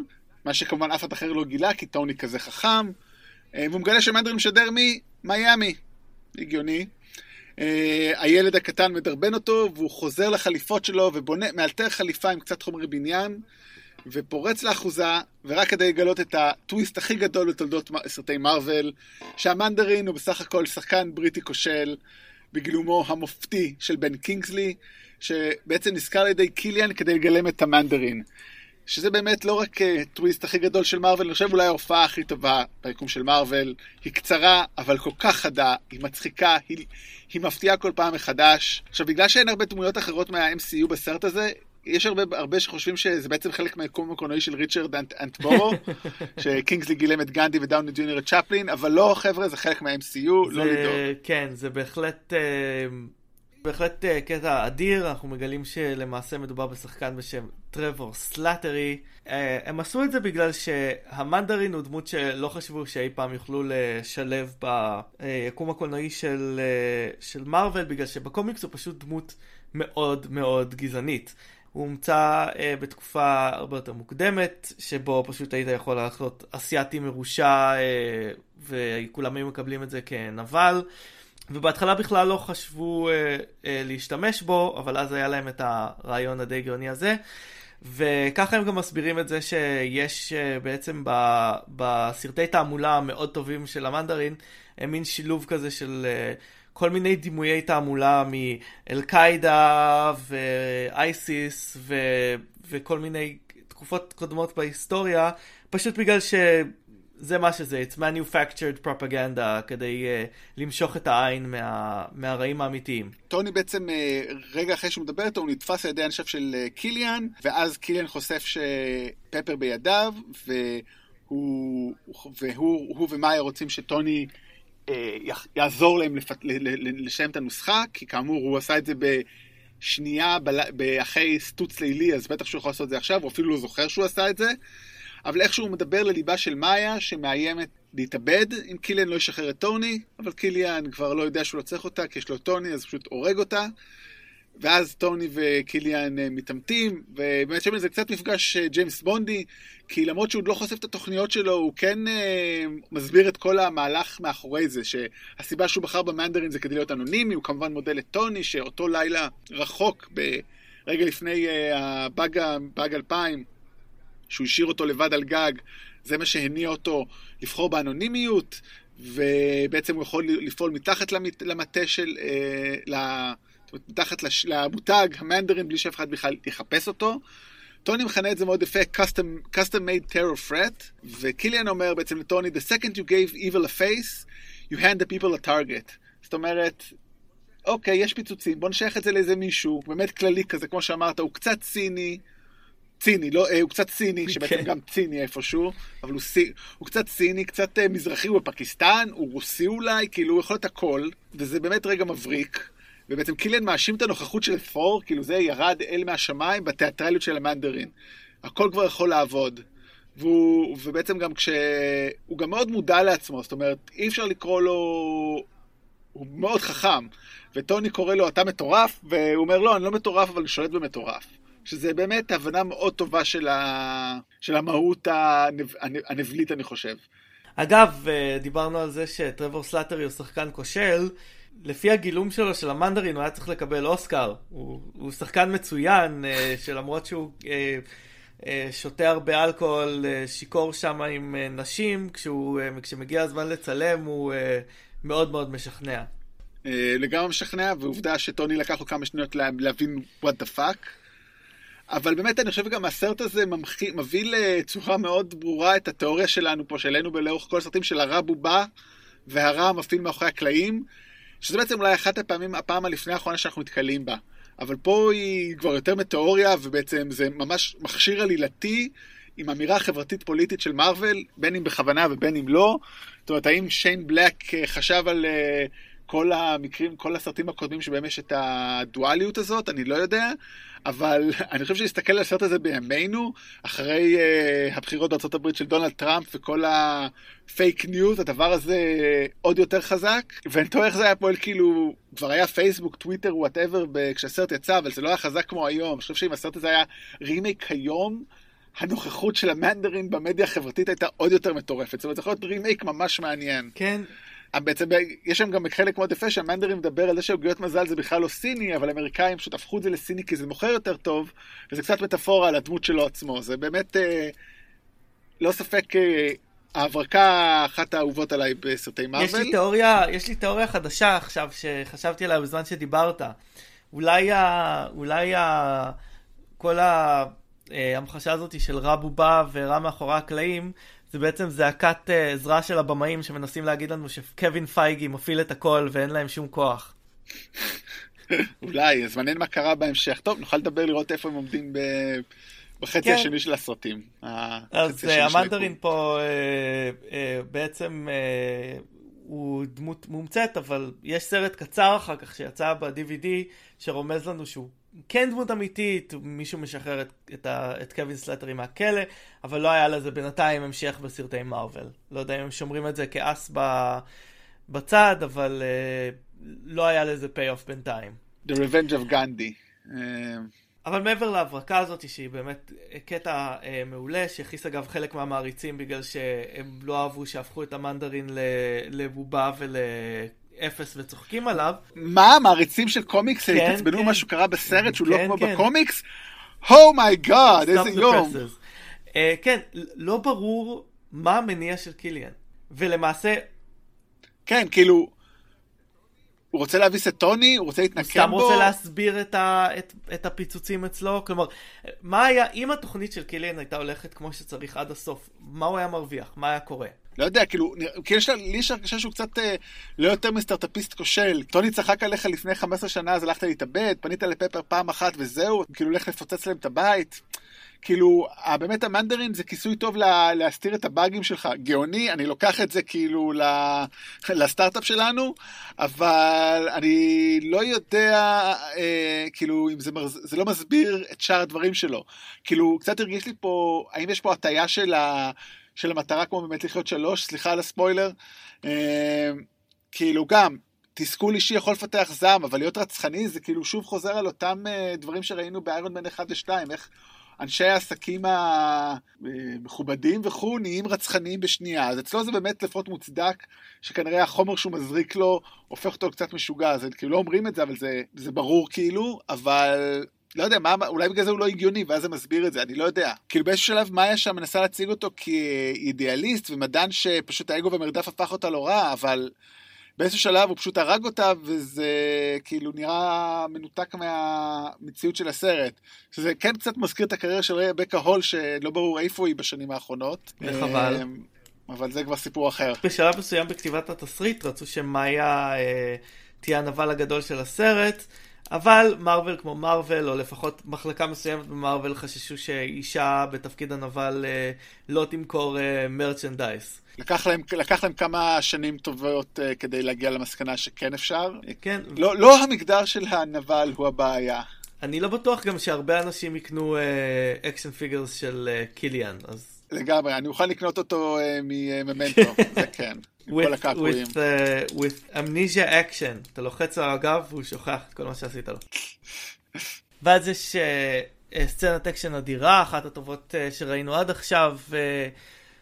מה שכמובן אף אחד אחר לא גילה, כי טוני כזה חכם, והוא מגלה שמנדרין משדר ממיאמי. הגיוני. הילד הקטן מדרבן אותו, והוא חוזר לחליפות שלו ומאלתר חליפה עם קצת חומרי בניין. ופורץ לאחוזה, ורק כדי לגלות את הטוויסט הכי גדול בתולדות סרטי מארוול, שהמנדרין הוא בסך הכל שחקן בריטי כושל, בגילומו המופתי של בן קינגסלי, שבעצם נזכר על ידי קיליאן כדי לגלם את המנדרין. שזה באמת לא רק טוויסט הכי גדול של מארוול, אני חושב אולי ההופעה הכי טובה ביקום של מארוול. היא קצרה, אבל כל כך חדה, היא מצחיקה, היא, היא מפתיעה כל פעם מחדש. עכשיו, בגלל שאין הרבה דמויות אחרות מה-MCU בסרט הזה, יש הרבה, הרבה שחושבים שזה בעצם חלק מהיקום הקולנועי של ריצ'רד אטנבורו, <laughs> שקינגסלי גילם את גנדי ודאוני ג'וניור את צ'פלין, אבל לא, חבר'ה, זה חלק מה-MCU, לא לדאוג. כן, זה בהחלט, בהחלט קטע אדיר, אנחנו מגלים שלמעשה מדובר בשחקן בשם טרוור סלאטרי. הם עשו את זה בגלל שהמנדרין הוא דמות שלא חשבו שאי פעם יוכלו לשלב ביקום הקולנועי של, של מארוול, בגלל שבקומיקס הוא פשוט דמות מאוד מאוד גזענית. הוא הומצא אה, בתקופה הרבה יותר מוקדמת, שבו פשוט היית יכול לעשות אסיאתי מרושע, אה, וכולם היו מקבלים את זה כנבל. ובהתחלה בכלל לא חשבו אה, אה, להשתמש בו, אבל אז היה להם את הרעיון הדי גאוני הזה. וככה הם גם מסבירים את זה שיש אה, בעצם ב, בסרטי תעמולה המאוד טובים של המנדרין, מין שילוב כזה של... אה, כל מיני דימויי תעמולה מאל-קאידה ואייסיס ו... וכל מיני תקופות קודמות בהיסטוריה, פשוט בגלל שזה מה שזה, it's manufactured propaganda, כדי uh, למשוך את העין מה... מהרעים האמיתיים. טוני בעצם, uh, רגע אחרי שהוא מדבר איתו, הוא נתפס על ידי אנשיו של uh, קיליאן, ואז קיליאן חושף שפפר בידיו, והוא, והוא, והוא ומאיה רוצים שטוני... יעזור להם לפת... לשלם את הנוסחה, כי כאמור הוא עשה את זה בשנייה אחרי סטוץ לילי, אז בטח שהוא יכול לעשות את זה עכשיו, הוא אפילו לא זוכר שהוא עשה את זה. אבל איכשהו הוא מדבר לליבה של מאיה, שמאיימת להתאבד אם קיליאן לא ישחרר את טוני, אבל קיליאן כבר לא יודע שהוא לא צריך אותה, כי יש לו טוני, אז פשוט הורג אותה. ואז טוני וקיליאן אה, מתעמתים, ובאמת שם זה קצת מפגש אה, ג'יימס בונדי, כי למרות שהוא לא חושף את התוכניות שלו, הוא כן אה, מסביר את כל המהלך מאחורי זה, שהסיבה שהוא בחר במנדרין זה כדי להיות אנונימי, הוא כמובן מודה לטוני, שאותו לילה רחוק, ברגע לפני הבאג 2000, שהוא השאיר אותו לבד על גג, זה מה שהניע אותו לבחור באנונימיות, ובעצם הוא יכול לפעול מתחת למטה של, אה, מתחת לש, למותג המנדרין בלי שאף אחד בכלל יחפש אותו. טוני מכנה את זה מאוד יפה, custom, custom made terror threat, וקיליאן אומר בעצם לטוני, the second you gave evil a face, you hand the people a target. זאת אומרת, אוקיי, יש פיצוצים, בוא נשייך את זה לאיזה מישהו, באמת כללי כזה, כמו שאמרת, הוא קצת ציני, ציני, לא, אה, הוא קצת ציני, okay. שבעצם כן. גם ציני איפשהו, אבל הוא, סי, הוא קצת ציני, קצת אה, מזרחי, הוא בפקיסטן, הוא רוסי אולי, כאילו הוא יכול להיות הכל, וזה באמת רגע מבריק. ובעצם קיליאן מאשים את הנוכחות של פור, כאילו זה ירד אל מהשמיים בתיאטרליות של המנדרין. הכל כבר יכול לעבוד. והוא, ובעצם גם כש... הוא גם מאוד מודע לעצמו, זאת אומרת, אי אפשר לקרוא לו... הוא מאוד חכם. וטוני קורא לו, אתה מטורף? והוא אומר, לא, אני לא מטורף, אבל אני שולט במטורף. שזה באמת הבנה מאוד טובה של, ה... של המהות הנב... הנבלית, אני חושב. אגב, אה, דיברנו על זה שטרבור סלאטרי הוא שחקן כושל. לפי הגילום שלו של המנדרין הוא היה צריך לקבל אוסקר. הוא, הוא שחקן מצוין, אה, שלמרות שהוא אה, שותה הרבה אלכוהול, שיכור שם עם נשים, כשהוא, כשמגיע הזמן לצלם הוא מאוד מאוד משכנע. לגמרי משכנע, ועובדה שטוני לקח לו כמה שניות להבין what the fuck. אבל באמת אני חושב גם הסרט הזה מביא לצורה מאוד ברורה את התיאוריה שלנו פה, שלנו בלאורך כל הסרטים של הרע בובה והרע המפעיל מאחורי הקלעים, שזה בעצם אולי אחת הפעמים, הפעם הלפני האחרונה שאנחנו נתקלים בה. אבל פה היא כבר יותר מתיאוריה, ובעצם זה ממש מכשיר עלילתי עם אמירה חברתית פוליטית של מארוול, בין אם בכוונה ובין אם לא. זאת אומרת, האם שיין בלק אה, חשב על uh, כל המקרים, כל הסרטים הקודמים שבהם יש את הדואליות הזאת? אני לא יודע. אבל <laughs> אני חושב שלהסתכל על הסרט הזה בימינו, אחרי uh, הבחירות בארה"ב של דונלד טראמפ וכל הפייק ניוז, הדבר הזה עוד יותר חזק. ואני תוהה איך זה היה פועל כאילו, כבר היה פייסבוק, טוויטר, whatever, כשהסרט יצא, אבל זה לא היה חזק כמו היום. אני חושב שאם הסרט הזה היה רימייק היום, הנוכחות של המנדרין במדיה החברתית הייתה עוד יותר מטורפת. זאת אומרת, זה יכול להיות רימייק ממש מעניין. כן, בעצם יש שם גם חלק מאוד יפה שהמנדרין מדבר על זה שעוגיות מזל זה בכלל לא סיני, אבל האמריקאים פשוט הפכו את זה לסיני כי זה מוכר יותר טוב, וזה קצת מטאפורה על הדמות שלו עצמו. זה באמת, אה, לא ספק, אה, ההברקה אחת האהובות עליי בסרטי מארוול. יש לי תיאוריה, יש לי תיאוריה חדשה עכשיו, שחשבתי עליה בזמן שדיברת. אולי, ה, אולי ה, כל ההמחשה הזאת של רע בובה ורע מאחורי הקלעים, זה בעצם זעקת uh, עזרה של הבמאים שמנסים להגיד לנו שקווין פייגי מפעיל את הכל ואין להם שום כוח. אולי, אז מעניין מה קרה בהמשך. טוב, נוכל לדבר לראות איפה הם עומדים ב... בחצי כן. השני של הסרטים. אז uh, המנדרין פה uh, uh, בעצם uh, הוא דמות מומצאת, אבל יש סרט קצר אחר כך שיצא ב-DVD שרומז לנו שהוא כן דמות אמיתית, מישהו משחרר את, את, ה, את קווין סלטרי מהכלא, אבל לא היה לזה בינתיים המשך בסרטי מארוול. לא יודע אם הם שומרים את זה כאס ב, בצד, אבל uh, לא היה לזה payoff בינתיים. The Revenge of Gandhi. Uh... אבל מעבר להברקה הזאת, שהיא באמת קטע uh, מעולה, שהכניס אגב חלק מהמעריצים בגלל שהם לא אהבו שהפכו את המנדרין לבובה ול... אפס וצוחקים עליו. מה, מעריצים של קומיקס כן, התעצבנו כן. משהו קרה בסרט שהוא לא כן, לא כמו כן. בקומיקס? Oh my god, oh איזה יום. Uh, כן, לא ברור מה המניע של קיליאן. ולמעשה... כן, כאילו... הוא רוצה להביס את טוני? הוא רוצה להתנקם בו? הוא סתם רוצה להסביר את, ה, את, את הפיצוצים אצלו? כלומר, מה היה, אם התוכנית של קיליאן הייתה הולכת כמו שצריך עד הסוף, מה הוא היה מרוויח? מה היה קורה? לא יודע, כאילו, כי יש לי יש הרגשה שהוא קצת אה, לא יותר מסטארטאפיסט כושל. טוני צחק עליך לפני 15 שנה, אז הלכת להתאבד, פנית לפפר פעם אחת וזהו, כאילו, הולך לפוצץ להם את הבית. כאילו, באמת המנדרין זה כיסוי טוב לה, להסתיר את הבאגים שלך. גאוני, אני לוקח את זה כאילו לסטארט-אפ שלנו, אבל אני לא יודע, אה, כאילו, אם זה, מרז, זה לא מסביר את שאר הדברים שלו. כאילו, קצת הרגיש לי פה, האם יש פה הטיה של ה... של המטרה כמו באמת לחיות שלוש, סליחה על הספוילר. אה, כאילו גם, תסכול אישי יכול לפתח זעם, אבל להיות רצחני זה כאילו שוב חוזר על אותם אה, דברים שראינו באיירון מן 1 ו-2, איך אנשי העסקים המכובדים וכו' נהיים רצחניים בשנייה. אז אצלו זה באמת לפחות מוצדק, שכנראה החומר שהוא מזריק לו הופך אותו קצת משוגע. אז כאילו לא אומרים את זה, אבל זה, זה ברור כאילו, אבל לא יודע, מה, אולי בגלל זה הוא לא הגיוני, ואז זה מסביר את זה, אני לא יודע. כאילו באיזשהו שלב מאיה שם מנסה להציג אותו כאידיאליסט ומדען שפשוט האגו ומרדף הפך אותה לא רע, אבל באיזשהו שלב הוא פשוט הרג אותה, וזה כאילו נראה מנותק מהמציאות של הסרט. שזה כן קצת מזכיר את הקריירה של רבקה הול, שלא ברור איפה היא בשנים האחרונות. וחבל. אמ, אבל זה כבר סיפור אחר. בשלב מסוים בכתיבת התסריט רצו שמאיה אה, תהיה הנבל הגדול של הסרט, אבל מארוול כמו מארוול, או לפחות מחלקה מסוימת במארוול, חששו שאישה בתפקיד הנבל אה, לא תמכור אה, מרצ'נדייס. לקח להם, לקח להם כמה שנים טובות uh, כדי להגיע למסקנה שכן אפשר. כן. לא, לא המגדר של הנבל הוא הבעיה. אני לא בטוח גם שהרבה אנשים יקנו action figures של אה, קיליאן, אז... לגמרי, אני אוכל לקנות אותו uh, מממנטו, זה כן. <laughs> כל הקעקועים. with, uh, with amnesia action, אתה לוחץ על הגב והוא שוכח את כל מה שעשית לו. <laughs> ואז יש uh, uh, סצנת אקשן אדירה, אחת הטובות uh, שראינו עד עכשיו, uh,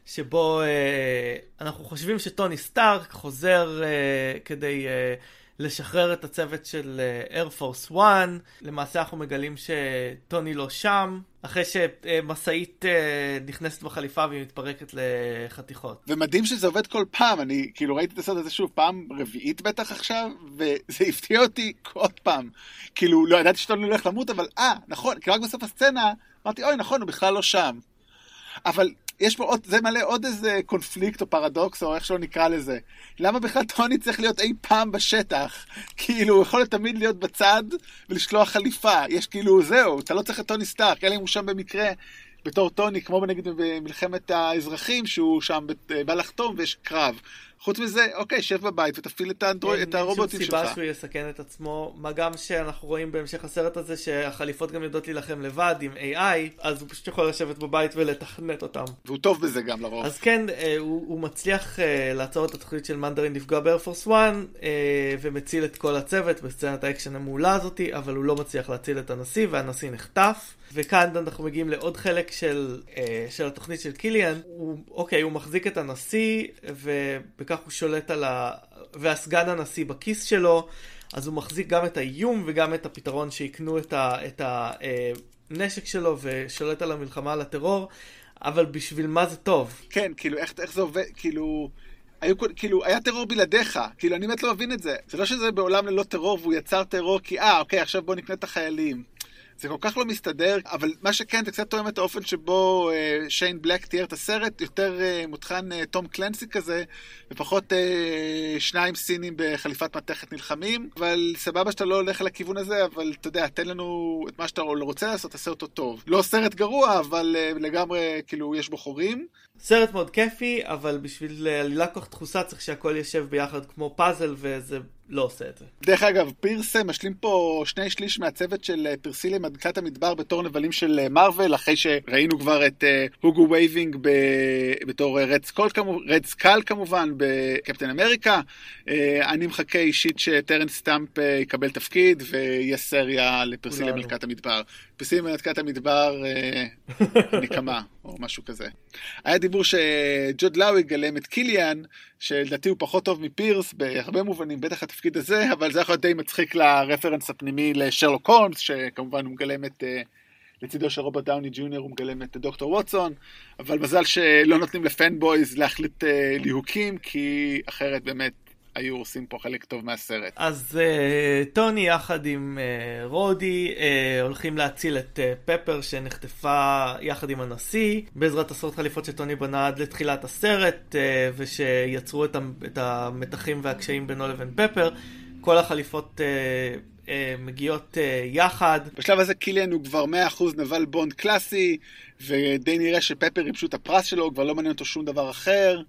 שבו uh, אנחנו חושבים שטוני סטארק חוזר uh, כדי uh, לשחרר את הצוות של אייר פורס 1. למעשה אנחנו מגלים שטוני לא שם, אחרי שמשאית uh, נכנסת בחליפה והיא מתפרקת לחתיכות. ומדהים שזה עובד כל פעם, אני כאילו ראיתי את הסרט הזה שוב פעם רביעית בטח עכשיו, וזה הפתיע אותי עוד פעם. כאילו, לא ידעתי שטוני הולך למות, אבל אה, נכון, כי רק בסוף הסצנה אמרתי, אוי, נכון, הוא בכלל לא שם. אבל יש פה עוד, זה מלא עוד איזה קונפליקט או פרדוקס או איך שלא נקרא לזה. למה בכלל טוני צריך להיות אי פעם בשטח? כאילו, הוא יכול תמיד להיות בצד ולשלוח חליפה. יש כאילו, זהו, אתה לא צריך את טוני סטארק, אלא אם הוא שם במקרה בתור טוני, כמו נגיד במלחמת האזרחים, שהוא שם בא לחתום ויש קרב. חוץ מזה, אוקיי, שב בבית ותפעיל את, האנדרו... את הרובוטים שלך. אין שום סיבה שהוא יסכן את עצמו, מה גם שאנחנו רואים בהמשך הסרט הזה שהחליפות גם יודעות להילחם לבד עם AI, אז הוא פשוט יכול לשבת בבית ולתכנת אותם. והוא טוב בזה גם לרוב. אז כן, הוא, הוא מצליח uh, לעצור את התוכנית של מנדרין לפגוע באיירפורס 1, uh, ומציל את כל הצוות בסצנת האקשן המעולה הזאתי, אבל הוא לא מצליח להציל את הנשיא, והנשיא נחטף. וכאן אנחנו מגיעים לעוד חלק של, של התוכנית של קיליאן. הוא, אוקיי, הוא מחזיק את הנשיא, ובכך הוא שולט על ה... והסגן הנשיא בכיס שלו, אז הוא מחזיק גם את האיום וגם את הפתרון שיקנו את, ה, את הנשק שלו ושולט על המלחמה על הטרור, אבל בשביל מה זה טוב? כן, כאילו, איך, איך זה עובד, כאילו... היו, כאילו, היה טרור בלעדיך, כאילו, אני באמת לא מבין את זה. זה לא שזה בעולם ללא טרור והוא יצר טרור כי, אה, אוקיי, עכשיו בוא נקנה את החיילים. זה כל כך לא מסתדר, אבל מה שכן, זה קצת תואם את האופן שבו אה, שיין בלק תיאר את הסרט, יותר אה, מותחן אה, תום קלנסי כזה, ופחות אה, שניים סינים בחליפת מתכת נלחמים, אבל סבבה שאתה לא הולך לכיוון הזה, אבל אתה יודע, תן לנו את מה שאתה רוצה לעשות, תעשה אותו טוב. לא סרט גרוע, אבל אה, לגמרי, כאילו, יש בו חורים. סרט מאוד כיפי, אבל בשביל עלילה כל כך דחוסה צריך שהכל יושב ביחד כמו פאזל, וזה לא עושה את זה. דרך אגב, פירס משלים פה שני שליש מהצוות של פריסילה מלכת המדבר בתור נבלים של מארוול, אחרי שראינו כבר את הוגו uh, וייבינג ב... בתור רד סקול, כמו... רד סקל כמובן בקפטן אמריקה. Uh, אני מחכה אישית שטרנס סטאמפ uh, יקבל תפקיד ויהיה סריה לפריסילה מלכת המדבר. פרסילי מדקת המדבר uh, <laughs> נקמה, או משהו כזה. היה דיבור שג'וד לאו יגלם את קיליאן, שלדעתי הוא פחות טוב מפירס בהרבה מובנים, בטח התפקיד הזה, אבל זה יכול להיות די מצחיק לרפרנס הפנימי לשרלוק הולמס, שכמובן הוא מגלם את... לצידו של רוברט דאוני ג'וניור הוא מגלם את דוקטור ווטסון, אבל מזל שלא נותנים לפנבויז להחליט ליהוקים, כי אחרת באמת היו עושים פה חלק טוב מהסרט. אז uh, טוני יחד עם uh, רודי uh, הולכים להציל את uh, פפר שנחטפה יחד עם הנשיא בעזרת עשרות חליפות שטוני בנה עד לתחילת הסרט uh, ושיצרו את, את המתחים והקשיים בינו לבין פפר. כל החליפות uh, uh, מגיעות uh, יחד. בשלב הזה קיליאן הוא כבר 100% נבל בונד קלאסי ודי נראה שפפר ייבשו את הפרס שלו, כבר לא מעניין אותו שום דבר אחר.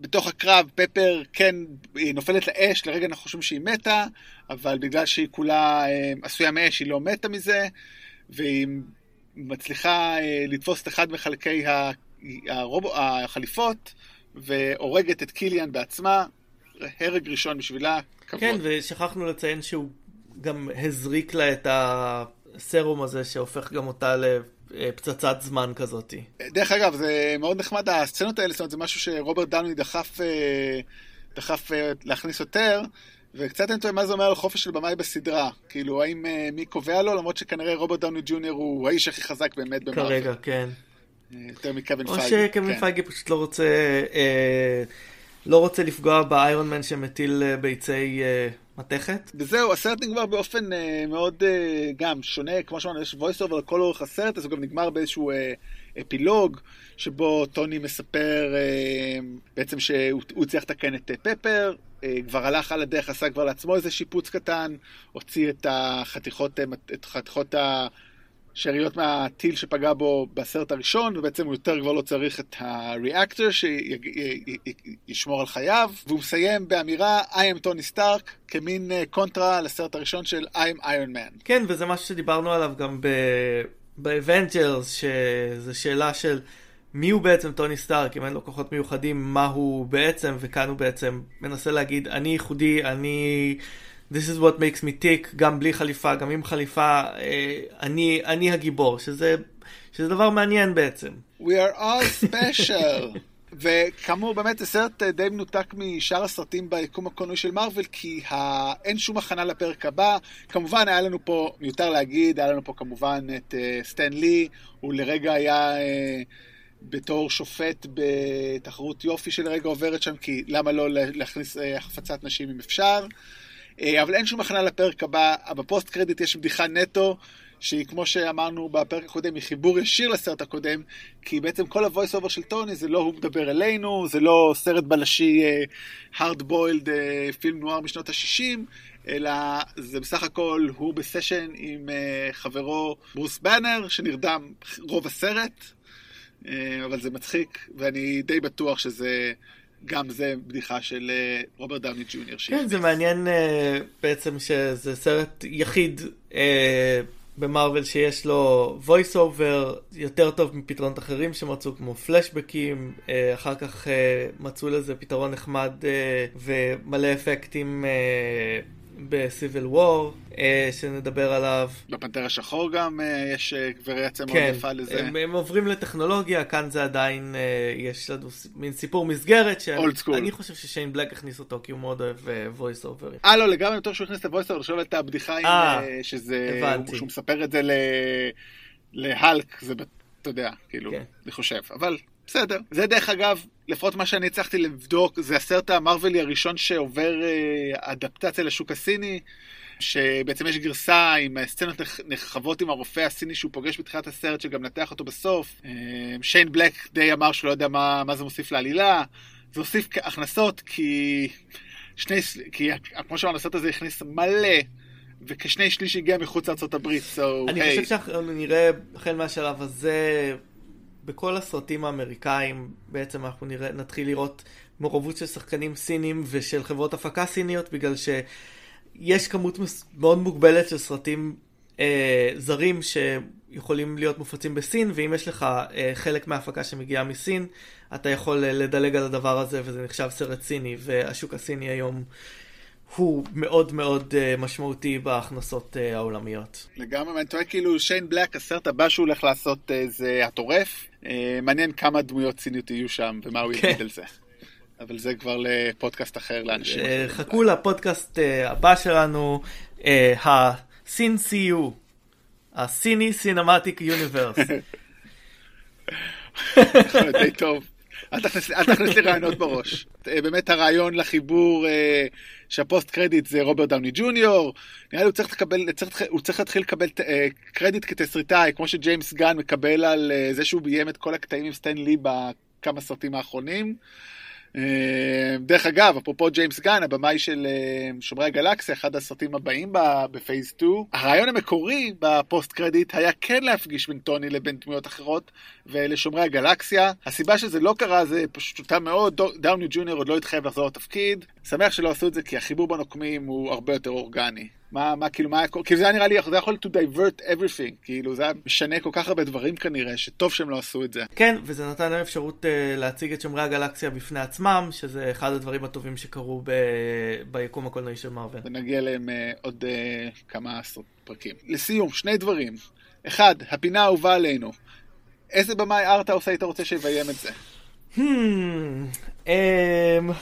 בתוך הקרב פפר כן היא נופלת לאש, לרגע אנחנו חושבים שהיא מתה, אבל בגלל שהיא כולה אה, עשויה מאש היא לא מתה מזה, והיא מצליחה אה, לתפוס את אחד מחלקי הרוב... החליפות, והורגת את קיליאן בעצמה, הרג ראשון בשבילה, כבוד. כן, ושכחנו לציין שהוא גם הזריק לה את הסרום הזה שהופך גם אותה ל... פצצת זמן כזאת. דרך אגב, זה מאוד נחמד, הסצנות האלה, זאת אומרת, זה משהו שרוברט דאוני דחף, דחף להכניס יותר, וקצת אני תוהה מה זה אומר על חופש של במאי בסדרה. כאילו, האם מי קובע לו, למרות שכנראה רוברט דאוני ג'וניור הוא האיש הכי חזק באמת במארוול. כרגע, כן. יותר מקווין או פייגי. שקווין כן. פייגי פשוט לא רוצה, אה, לא רוצה לפגוע באיירון מן שמטיל אה, ביצי אה, מתכת. וזהו, הסרט נגמר באופן אה, מאוד אה, גם שונה, כמו שאמרנו, יש voice over לכל אורך הסרט, אז הוא גם נגמר באיזשהו אה, אפילוג, שבו טוני מספר אה, בעצם שהוא הוא הצליח לתקן את אה, פפר, אה, כבר הלך על הדרך, עשה כבר לעצמו איזה שיפוץ קטן, הוציא את החתיכות, אה, את חתיכות השאריות מהטיל שפגע בו בסרט הראשון, ובעצם הוא יותר כבר לא צריך את הריאקטור שישמור על חייו, והוא מסיים באמירה I am טוני סטארק, כמין אה, קונטרה לסרט הראשון של I am Iron Man. כן, וזה משהו שדיברנו עליו גם באבנג'רס, שזה שאלה של מי הוא בעצם טוני סטארק, אם אין לו כוחות מיוחדים, מה הוא בעצם, וכאן הוא בעצם מנסה להגיד, אני ייחודי, אני... This is what makes me tick, גם בלי חליפה, גם עם חליפה, אה, אני, אני הגיבור, שזה, שזה דבר מעניין בעצם. We are all special. <laughs> וכאמור, באמת זה סרט אה, די מנותק משאר הסרטים ביקום הקולנועי של מארוול, כי ה... אין שום הכנה לפרק הבא. כמובן, היה לנו פה, מיותר להגיד, היה לנו פה כמובן את uh, סטן לי, הוא לרגע היה uh, בתור שופט בתחרות יופי שלרגע עוברת שם, כי למה לא להכניס uh, החפצת נשים אם אפשר. Uh, אבל אין שום הכנה לפרק הבא. בפוסט קרדיט יש בדיחה נטו. שהיא, כמו שאמרנו בפרק הקודם, היא חיבור ישיר לסרט הקודם, כי בעצם כל ה-voice over של טוני זה לא הוא מדבר אלינו, זה לא סרט בלשי uh, hard boiled uh, פילם נוער משנות ה-60, אלא זה בסך הכל הוא בסשן עם חברו ברוס באנר, שנרדם רוב הסרט, אבל זה מצחיק, ואני די בטוח שזה... גם זה בדיחה של רוברט דאוני ג'וניור. כן, זה מעניין uh, בעצם שזה סרט יחיד uh, במרוויל שיש לו voice over יותר טוב מפתרונות אחרים שמצאו כמו פלשבקים, אחר כך מצאו לזה פתרון נחמד ומלא אפקטים בסיביל וור שנדבר עליו. בפנתר השחור גם יש וריאציה מאוד כן, יפה לזה. הם, הם עוברים לטכנולוגיה, כאן זה עדיין, יש לנו מין סיפור מסגרת, שאני חושב ששיין בלק הכניס אותו כי הוא מאוד אוהב voice over. אה לא, לגמרי יותר שהוא הכניס את ה-voice over, עכשיו את הבדיחה עם שזה, שהוא מספר את זה להלק, זה, אתה יודע, כאילו, כן. אני חושב, אבל בסדר. זה דרך אגב, לפחות מה שאני הצלחתי לבדוק, זה הסרט המרווילי הראשון שעובר אה, אדפטציה לשוק הסיני, שבעצם יש גרסה עם סצנות נרחבות עם הרופא הסיני שהוא פוגש בתחילת הסרט, שגם נתח אותו בסוף. אה, שיין בלק די אמר שהוא לא יודע מה, מה זה מוסיף לעלילה. זה הוסיף הכנסות כי... שני, כי כמו שאמרנו, הסרט הזה הכניס מלא וכשני שליש הגיע מחוץ הברית, so אני hey. חושב שאנחנו נראה החל מהשלב הזה, בכל הסרטים האמריקאים, בעצם אנחנו נראה, נתחיל לראות מעורבות של שחקנים סינים ושל חברות הפקה סיניות, בגלל שיש כמות מאוד מוגבלת של סרטים אה, זרים שיכולים להיות מופצים בסין, ואם יש לך אה, חלק מההפקה שמגיעה מסין, אתה יכול אה, לדלג על הדבר הזה, וזה נחשב סרט סיני, והשוק הסיני היום... הוא מאוד מאוד uh, משמעותי בהכנסות uh, העולמיות. לגמרי, אני טועה כאילו שיין בלק, הסרט הבא שהוא הולך לעשות uh, זה הטורף. Uh, מעניין כמה דמויות סיניות יהיו שם ומה הוא כן. יגיד על זה. אבל זה כבר לפודקאסט אחר לאנשים. Uh, חכו לפודקאסט uh, הבא שלנו, uh, הסין CU, הסיני סינמטיק יוניברס. די טוב. אל תכניס, לי רעיונות בראש. באמת הרעיון לחיבור אה, שהפוסט קרדיט זה רוברט דאוני ג'וניור. נראה לי הוא צריך, לקבל, צריך, הוא צריך להתחיל לקבל אה, קרדיט כתסריטאי, כמו שג'יימס גן מקבל על אה, זה שהוא ביים את כל הקטעים עם סטן לי בכמה סרטים האחרונים. דרך אגב, אפרופו ג'יימס גן, הבמאי של שומרי הגלקסיה, אחד הסרטים הבאים ב-Phase 2, הרעיון המקורי בפוסט קרדיט היה כן להפגיש בין טוני לבין דמויות אחרות ולשומרי הגלקסיה. הסיבה שזה לא קרה זה פשוטה מאוד, דאוני ג'וניור עוד לא התחייב לחזור לתפקיד. שמח שלא עשו את זה כי החיבור בנוקמים הוא הרבה יותר אורגני. מה, מה, כאילו, מה, כאילו זה היה נראה לי, זה יכול to divert everything, כאילו זה היה משנה כל כך הרבה דברים כנראה, שטוב שהם לא עשו את זה. כן, וזה נתן להם אפשרות uh, להציג את שומרי הגלקסיה בפני עצמם, שזה אחד הדברים הטובים שקרו ב... ביקום הקולנועי של מארוול. ונגיע אליהם uh, עוד uh, כמה עשרות פרקים. לסיום, שני דברים. אחד, הפינה האהובה עלינו. איזה במאי ארטהאוס היית רוצה שיביים את זה? Hmm, um...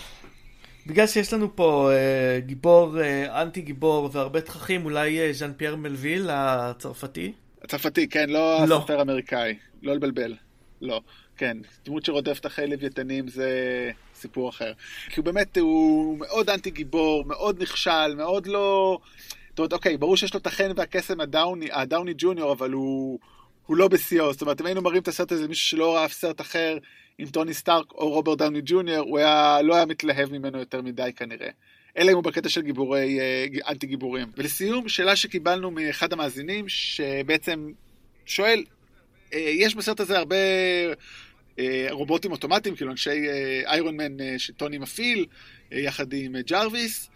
בגלל שיש לנו פה uh, גיבור, uh, אנטי גיבור והרבה תככים, אולי uh, ז'אן פייר מלוויל הצרפתי? הצרפתי, כן, לא, לא. הסופר אמריקאי, לא לבלבל, לא. כן, דמות שרודפת אחרי לוויתנים זה סיפור אחר. כי הוא באמת, הוא מאוד אנטי גיבור, מאוד נכשל, מאוד לא... זאת אומרת, אוקיי, ברור שיש לו את החן והקסם הדאוני, הדאוני ג'וניור, אבל הוא, הוא לא בשיאו. זאת אומרת, אם היינו מראים את הסרט הזה למישהו שלא ראה אף סרט אחר עם טוני סטארק או רוברט דאוני ג'וניור, הוא היה, לא היה מתלהב ממנו יותר מדי כנראה. אלא אם הוא בקטע של גיבורי, אה, אנטי גיבורים. ולסיום, שאלה שקיבלנו מאחד המאזינים, שבעצם שואל, אה, יש בסרט הזה הרבה אה, רובוטים אוטומטיים, כאילו אנשי איירון מן שטוני מפעיל, יחד עם ג'רוויס,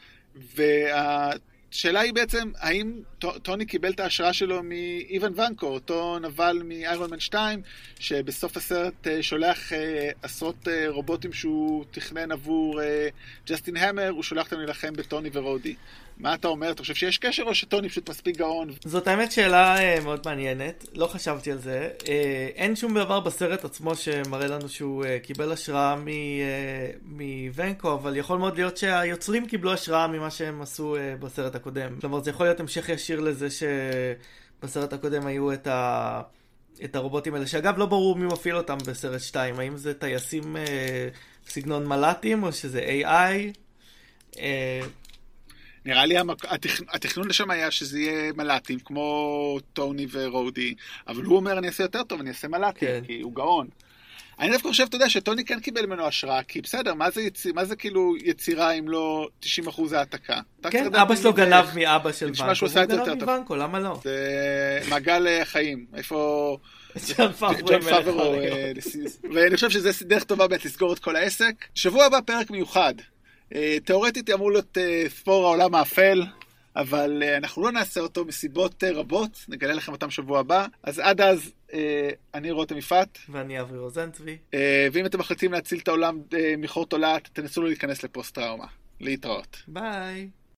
וה... השאלה היא בעצם, האם טוני קיבל את ההשראה שלו מאיוון ונקו, אותו נבל מאיירון מן 2, שבסוף הסרט אה, שולח אה, עשרות אה, רובוטים שהוא תכנן עבור ג'סטין המר, הוא שולח אותם להילחם בטוני ורודי. מה אתה אומר? אתה חושב שיש קשר או שטוני פשוט מספיק גאון? זאת האמת שאלה uh, מאוד מעניינת, לא חשבתי על זה. Uh, אין שום דבר בסרט עצמו שמראה לנו שהוא uh, קיבל השראה מוונקו, אבל יכול מאוד להיות שהיוצרים קיבלו השראה ממה שהם עשו בסרט הקודם. כלומר, זה יכול להיות המשך ישיר לזה שבסרט הקודם היו את ה... את הרובוטים האלה, שאגב לא ברור מי מפעיל אותם בסרט 2, האם זה טייסים אה, סגנון מל"טים או שזה AI. אה, נראה לי המק... התכ... התכנון לשם היה שזה יהיה מל"טים, כמו טוני ורודי, אבל הוא אומר, אני אעשה יותר טוב, אני אעשה מל"טים, כן. כי הוא גאון. אני דווקא חושב, אתה יודע, שטוני כן קיבל ממנו השראה, כי בסדר, מה זה, יצ... מה זה כאילו יצירה אם לא 90% העתקה? כן, אבא שלו גנב מאבא של ונקו, הוא גנב מוונקו, למה לא? זה מעגל אה, חיים, איפה... ג'ון פאברו, אה, ואני חושב שזה דרך טובה באמת לסגור את כל העסק. שבוע הבא פרק מיוחד. אה, תאורטית אמור להיות ספור העולם האפל, אבל אנחנו לא נעשה אותו מסיבות רבות, נגלה לכם אותם שבוע הבא. אז עד אז, אני רותם יפעת. ואני אברי רוזנצבי. ואם אתם מחליטים להציל את העולם מחור תולעת, תנסו לא להיכנס לפוסט טראומה. להתראות. ביי.